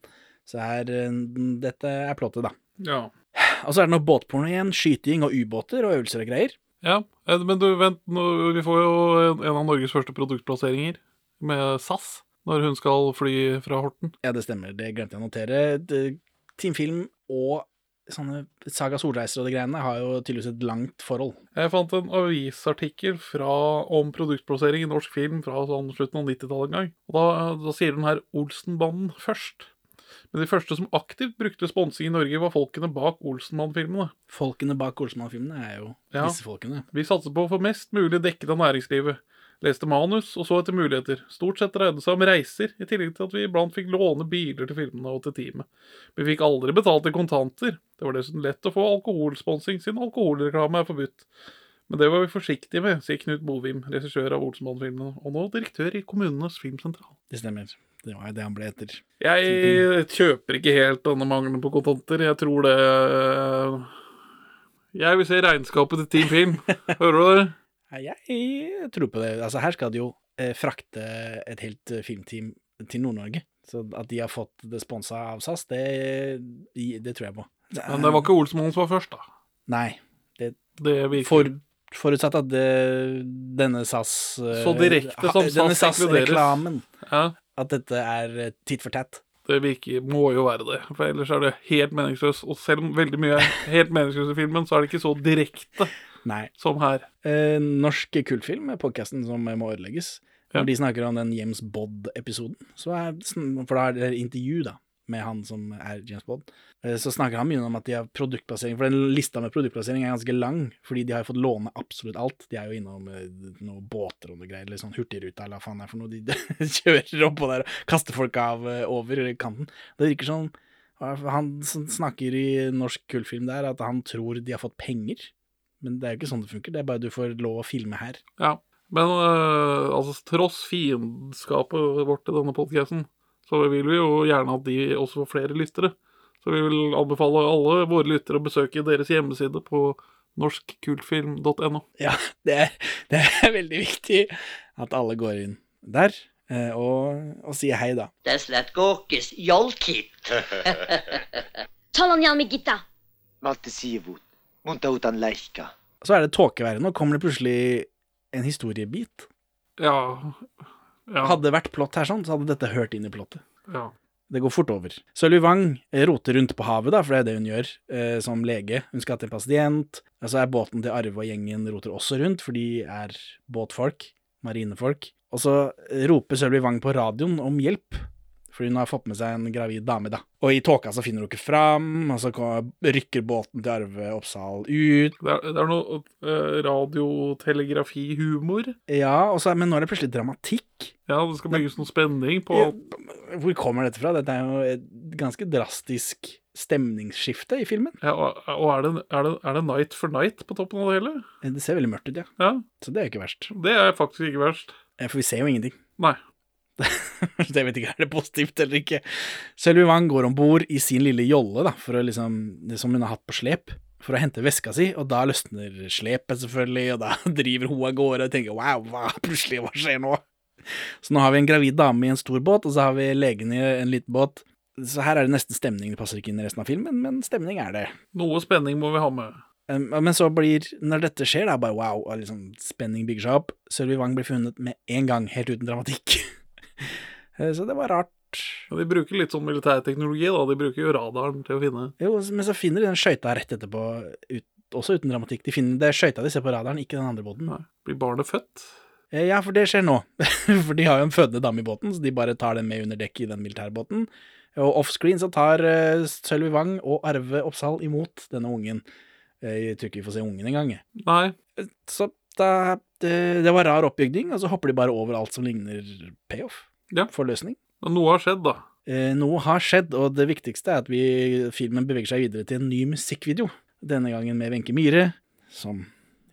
Så er, eh, dette er plottet, da. Ja. Og så er det noe båtporno igjen, skyting og ubåter og øvelser og greier. ja. eh, Men du, vent, vi får jo en, en av Norges første produktplasseringer med SAS når hun skal fly fra Horten. Ja, det stemmer. Det glemte jeg å notere. Det- Team Film og sånne Saga Solreiser og de greiene har jo tydeligvis et langt forhold. Jeg fant en avisartikkel fra, om produktplassering i norsk film fra sånn slutten av 90-tallet en gang. Og da, da sier den her Olsenbanden først. Men de første som aktivt brukte sponsing i Norge, var folkene bak Olsenmann-filmene. Folkene bak Olsenmann-filmene er jo Ja. disse folkene. Vi satser på å få mest mulig dekket av næringslivet. Leste manus og så etter muligheter. Stort sett dreide det seg om reiser, i tillegg til at vi iblant fikk låne biler til filmene og til teamet. Vi fikk aldri betalt i kontanter. Det var dessuten lett å få alkoholsponsing siden alkoholreklame er forbudt. Men det var vi forsiktige med, sier Knut Bovim, regissør av Olsenmann-filmene, og nå direktør i Kommunenes filmsentral. Det stemmer. Det var det han ble etter. Jeg kjøper ikke helt denne mangelen på kontanter. Jeg tror det Jeg vil se regnskapet til Team Film. Hører du det? Jeg tror på det. Altså, her skal de jo eh, frakte et helt eh, filmteam til Nord-Norge. Så at de har fått det sponsa av SAS, det, det tror jeg på. Men det var ikke Olsmoen som var først, da. Nei. Det, Det virker for, forutsatt at det, denne SAS eh, Så direkte som Denne SAS. SAS-reklamen. Ja. At dette er eh, titt for tatt. Det virker, må jo være det, for ellers er det helt meningsløst. Og selv om veldig mye er helt meningsløst i filmen, så er det ikke så direkte Nei. som her. Eh, norsk kultfilm, podkasten som må ødelegges. Ja. De snakker om den James Bodd-episoden, er For da er det intervju da, med han som er James Bodd. Eh, så snakker han mye om at de har produktplassering, for den lista med produktplassering er ganske lang, fordi de har fått låne absolutt alt. De er jo innom eh, noen båter og noe greier, eller sånn Hurtigruta eller hva faen det er for noe. De kjører oppå der og kaster folk av eh, over kanten. Det virker sånn Han snakker i norsk kultfilm der, at han tror de har fått penger. Men det er jo ikke sånn det funker, det er bare du får lov å filme her. Ja. Men øh, altså, tross fiendskapet vårt i denne podcasten, så vil vi jo gjerne at de også får flere lyttere. Så vi vil anbefale alle våre lyttere å besøke deres hjemmeside på norskkultfilm.no. Ja, det er, det er veldig viktig at alle går inn der eh, og, og sier hei, da. That's that gorkis jolkit. Talan Gitta. Malte Sivut. Montautan Leika. Så er det tåkevær. Nå kommer det plutselig en historiebit. Ja. ja. Hadde det vært plott her sånn, så hadde dette hørt inn i plottet. ja. Det går fort over. Sølvi Wang roter rundt på havet, da, for det er det hun gjør eh, som lege. Hun skal til en pasient. Og så er båten til Arve og gjengen roter også rundt, for de er båtfolk. Marinefolk. Og så roper Sølvi Wang på radioen om hjelp, for hun har fått med seg en gravid dame, da. Og i tåka så finner hun ikke fram, og så rykker båten til Arve Oppsal ut. Det er, det er noe øh, radiotelegrafihumor. Ja, så, men nå er det plutselig dramatikk. Ja, det skal bygges noe spenning på Hvor kommer dette fra? Dette er jo et ganske drastisk stemningsskifte i filmen. ja, Og, og er, det, er, det, er det Night for Night på toppen av det hele? Det ser veldig mørkt ut, ja. Ja, Så det er jo ikke verst. det er faktisk ikke verst. Eh, For vi ser jo ingenting. Nei. Jeg vet ikke, er det positivt eller ikke? Selvi Wang går om bord i sin lille jolle, da, for å liksom, det som hun har hatt på slep, for å hente veska si, og da løsner slepet, selvfølgelig, og da driver hun av gårde og tenker wow, hva plutselig, hva skjer nå? Så nå har vi en gravid dame i en stor båt, og så har vi legen i en liten båt. Så her er det nesten stemning, det passer ikke inn i resten av filmen, men stemning er det. Noe spenning må vi ha med. Men så blir, når dette skjer, det er bare wow, og liksom spenning bygger seg opp. Sølvi Wang blir funnet med en gang, helt uten dramatikk. Eh, så det var rart. Ja, de bruker litt sånn militærteknologi, da. De bruker jo radaren til å finne Jo, men så finner de den skøyta rett etterpå, ut, også uten dramatikk. De finner det skøyta de ser på radaren, ikke den andre båten. Blir barnet født? Eh, Ja, for det skjer nå. for de har jo en fødende dame i båten, så de bare tar den med under dekk i den militærbåten. Og offscreen så tar uh, Sølvi Wang og Arve Oppsal imot denne ungen. Jeg tror ikke vi får se ungen engang. Nei. Så da, det, det var rar oppbygning, og så hopper de bare over alt som ligner payoff. Ja. Forløsning. Men noe har skjedd, da. Eh, noe har skjedd, og det viktigste er at vi, filmen beveger seg videre til en ny musikkvideo. Denne gangen med Wenche Myhre, som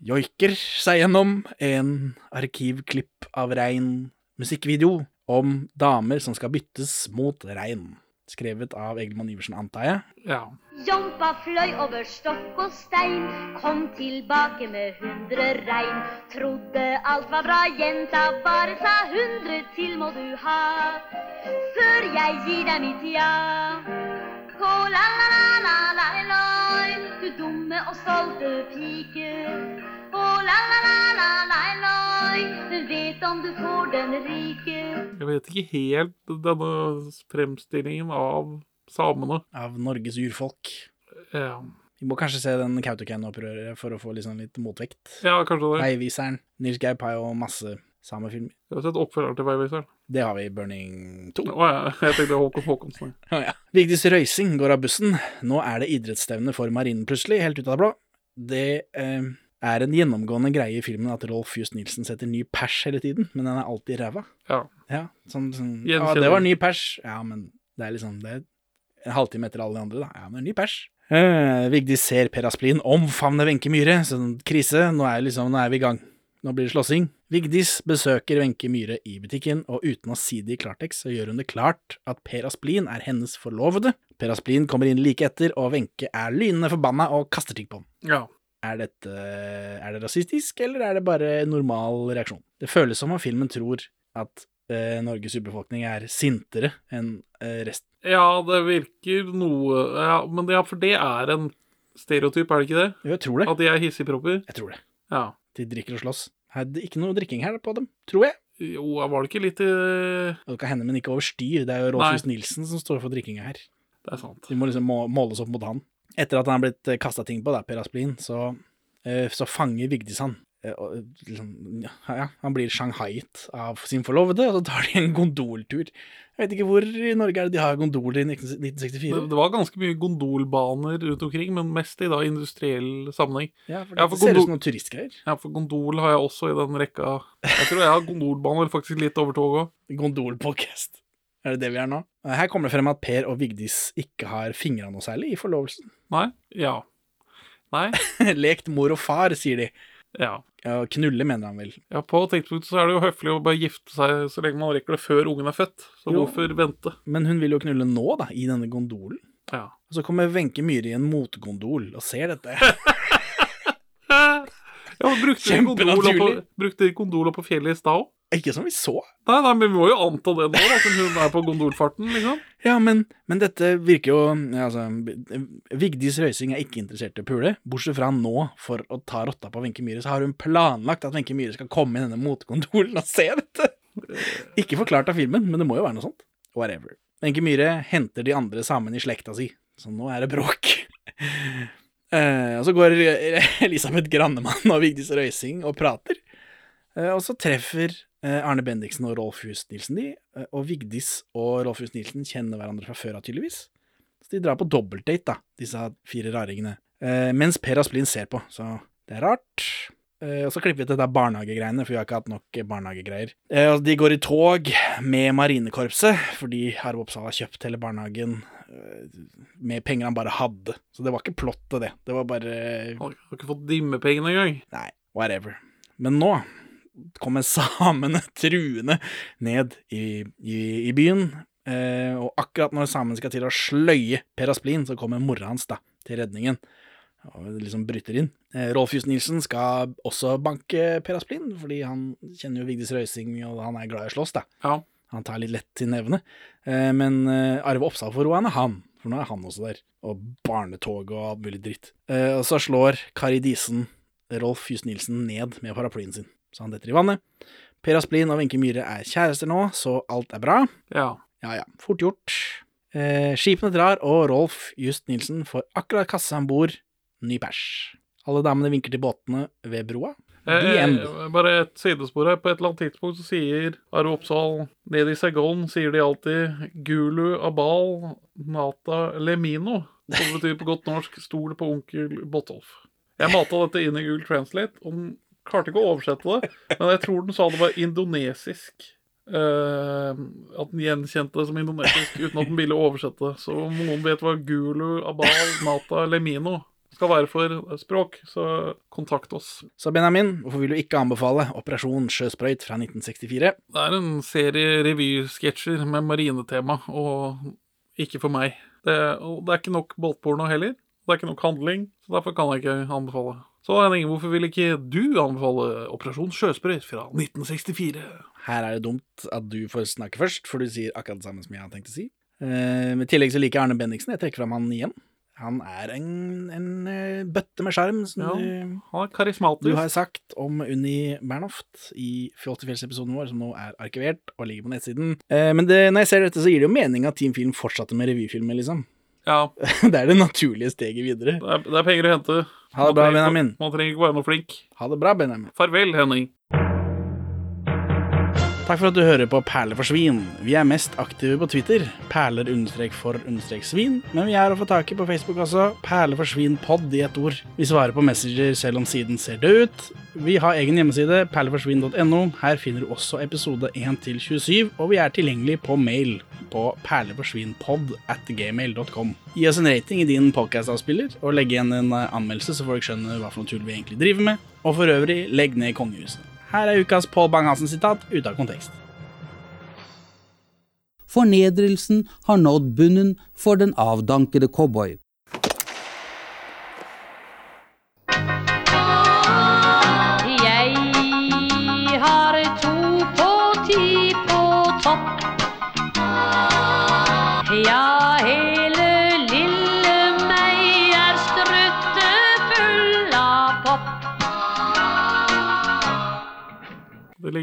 joiker seg gjennom en arkivklipp av rein musikkvideo om damer som skal byttes mot rein. Skrevet av Egelmann Iversen, antar jeg. Ja. Jompa fløy over stokk og stein, kom tilbake med hundre rein. Trodde alt var bra, jenta, bare sa hundre til må du ha. Før jeg gir deg mitt ja. Å la la la la la loi, du dumme og stolte pike. Å vet om du får den rike. Jeg vet ikke helt denne fremstillingen av samene. Av Norges urfolk. Ja, Vi må kanskje se den Kautokeino-opprøret for å få liksom litt motvekt. ja kanskje det. Veiviseren. Nils Gaup har jo masse samefilmer. Jeg har sett oppfølgeren til Veiviseren. Det har vi i Burning 2. Å ja, jeg tenkte Håkon Håkonsen. Å ja. Vigdis Røysing går av bussen. Nå er det idrettsstevne for marinen plutselig, helt ut av det blå. Det eh, er en gjennomgående greie i filmen at Rolf Just Nilsen setter ny pers hele tiden, men den er alltid ræva. Ja. Ja, sånn, sånn Ja, det var ny pers. Ja, men det er liksom Det er en halvtime etter alle de andre, da. Ja, men ny pers. Eh, Vigdis ser Per Asplin omfavne Wenche Myhre. Sånn krise. Nå er, liksom, nå er vi i gang. Nå blir det slåssing. Vigdis besøker Wenche Myhre i butikken, og uten å si det i klartekst, så gjør hun det klart at Per Asplin er hennes forlovede. Per Asplin kommer inn like etter, og Wenche er lynende forbanna og kaster ting på ham. Ja. Er dette Er det rasistisk, eller er det bare normal reaksjon? Det føles som om filmen tror at eh, Norges urbefolkning er sintere enn eh, resten. ja, det virker noe ja, Men ja, for det er en stereotyp, er det ikke det? Jo, jeg tror det. At de er hissigpropper? Jeg tror det. Ja. De drikker og slåss. Er det ikke noe drikking her på dem, tror jeg. Jo, var det ikke litt i Det kan hende, men ikke over styr. Det er jo. Rolf Nilsen som står for drikkinga her. Det er sant. Vi må liksom må, måles opp mot han. Etter at han er blitt kasta ting på, da, Per Asplin, så, eh, så fanger Vigdis han. Eh, liksom, ja, ja, han blir shanghaiet av sin forlovede, og så tar de en gondoltur. Jeg vet ikke hvor i Norge er det de har gondoler i 1964. Det, det var ganske mye gondolbaner rundt omkring, men mest i da industriell sammenheng. Ja, for det ser ut som noen turistgreier. Ja, for gondol har jeg også i den rekka. Jeg tror jeg har gondolbaner faktisk litt over toget òg. Gondolpodcast. Er det det vi er nå? Her kommer det frem at Per og Vigdis ikke har fingra noe særlig i forlovelsen. Nei? Ja. Nei? Lekt mor og far, sier de. Ja. Ja, knulle, mener han vel. Ja, På et tidspunkt så er det jo høflig å bare gifte seg så lenge man rekker det før ungen er født. Så Jo. hvorfor vente? Men hun vil jo knulle nå, da, i denne gondolen. Ja. Og så kommer Wenche Myhre i en motgondol og ser dette. Ja, Brukte de på oppå- Kjempenaturlig. brukte de kondol oppå fjellet i stad òg? Ikke som vi så. Nei, nei, men vi må jo anta det nå, da, siden hun er på gondolfarten, liksom. Ja, men, men dette virker jo ja, altså, Vigdis Røysing er ikke interessert i å pule, bortsett fra nå, for å ta rotta på Wenche Myhre, så har hun planlagt at Wenche Myhre skal komme i denne motgondolen og se dette. Ikke forklart av filmen, men det må jo være noe sånt. Whatever. Wenche Myhre henter de andre samene i slekta si, så nå er det bråk. Uh, og så går Elisabeth Grannemann og Vigdis Røysing og prater. Eh, og så treffer eh, Arne Bendiksen og Rolf Hus-Nilsen de, eh, og Vigdis og Rolf Hus-Nilsen kjenner hverandre fra før av, tydeligvis. Så de drar på dobbeltdate, da, disse fire raringene. Eh, mens Per Asplin ser på, så det er rart. Eh, og så klipper vi til barnehagegreiene, for vi har ikke hatt nok eh, barnehagegreier. Eh, og de går i tog med Marinekorpset, fordi Harve Oppsal har kjøpt hele barnehagen eh, med penger han bare hadde. Så det var ikke plottet, det. Det var bare Har har ikke fått dimmepengene engang. Nei, whatever. Men nå kommer samene truende ned i, i, i byen, eh, og akkurat når samene skal til å sløye Per Asplin, så kommer mora hans da, til redningen, og liksom bryter inn. Eh, Rolf Just Nilsen skal også banke Per Asplin, fordi han kjenner jo Vigdis Røysing, og han er glad i å slåss, da. Ja. Han tar litt lett til nevene. Eh, men eh, Arve Oppsal får roa henne, han. For nå er han også der. Og barnetog og alt mulig dritt. Eh, og så slår Kari Disen Rolf Just Nilsen ned med paraplyen sin, så han detter i vannet. Per Asplin og Wenche Myhre er kjærester nå, så alt er bra. Ja. Ja ja, fort gjort. Eh, skipene drar, og Rolf Just Nilsen får akkurat kasse om bord ny pers. Alle damene vinker til båtene ved broa. Eh, bare et sidespor her. På et eller annet tidspunkt så sier Arve Oppsal Nede i Saigon sier de alltid Gulu Abal Nata Lemino. Som betyr på godt norsk 'stol på onkel Botolf'. Jeg mata dette inn i Google Translate, og den klarte ikke å oversette det. Men jeg tror den sa det var indonesisk Uh, at den gjenkjente det som indonesisk uten at den ville oversette. det. Så om noen vet hva gulu, abal, nata eller mino skal være for språk, så kontakt oss. Så Benjamin, hvorfor vil du ikke anbefale Operasjon sjøsprøyt fra 1964? Det er en serie revysketsjer med marinetema, og ikke for meg. Det, det er ikke nok båtporno heller. Det er ikke nok handling, så derfor kan jeg ikke anbefale. Så Henning, hvorfor vil ikke du anbefale Operasjon sjøsprøyt fra 1964? Her er det dumt at du får snakke først, for du sier akkurat det samme som jeg har tenkt å si. Eh, med tillegg så liker jeg Arne Bendiksen. Jeg trekker fram han igjen. Han er en, en eh, bøtte med sjarm, som Ja, du, han er karismatisk. du har sagt om Unni Bernhoft i Fjoltefjellsepisoden vår, som nå er arkivert og ligger på nettsiden. Eh, men det, når jeg ser dette, så gir det jo mening at Team Film fortsatte med revyfilmer, liksom. Ja, det er det naturlige steget videre. det er, det er penger å hente. Ha det bra, Benjamin. Man trenger ikke være noe flink. Ha det bra, Benjamin. Farvel, Henning. Takk for at du hører på Perler for svin. Vi er mest aktive på Twitter, perler understrek for understrek svin, men vi er å få tak i på Facebook også, perler for svin pod i ett ord. Vi svarer på Messenger selv om siden ser død ut. Vi har egen hjemmeside, perleforsvin.no. Her finner du også episode 1 til 27, og vi er tilgjengelig på mail på perleforsvinpod. Gi oss en rating i din podcast-avspiller, og legg igjen en eh, anmeldelse så folk skjønner hva for noe tull vi egentlig driver med. Og for øvrig, legg ned kongehuset. Her er ukas Pål Bang-Hansen-sitat ute av kontekst. Fornedrelsen har nådd bunnen for den avdankede cowboy.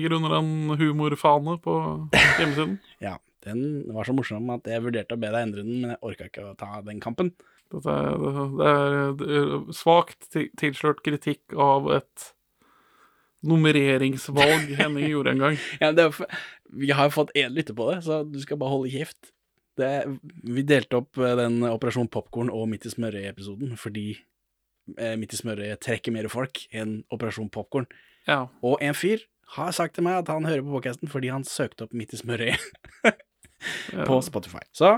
Ligger under en humorfane på hjemmesiden. Ja, den var så morsom at jeg vurderte å be deg endre den, men jeg orka ikke å ta den kampen. Dette er, det er, det er svakt tilslørt kritikk av et nummereringsvalg Henning gjorde en gang. Ja, det er, vi har jo fått én lytter på det, så du skal bare holde kjeft. Det, vi delte opp eh, den Operasjon Popkorn og Midt i smørøyet-episoden fordi eh, Midt i smørøyet trekker mer folk enn Operasjon Popkorn. Ja. Og en fyr har sagt til meg at han hører på podcasten fordi han søkte opp Midt i smørøyet på Spotify. Så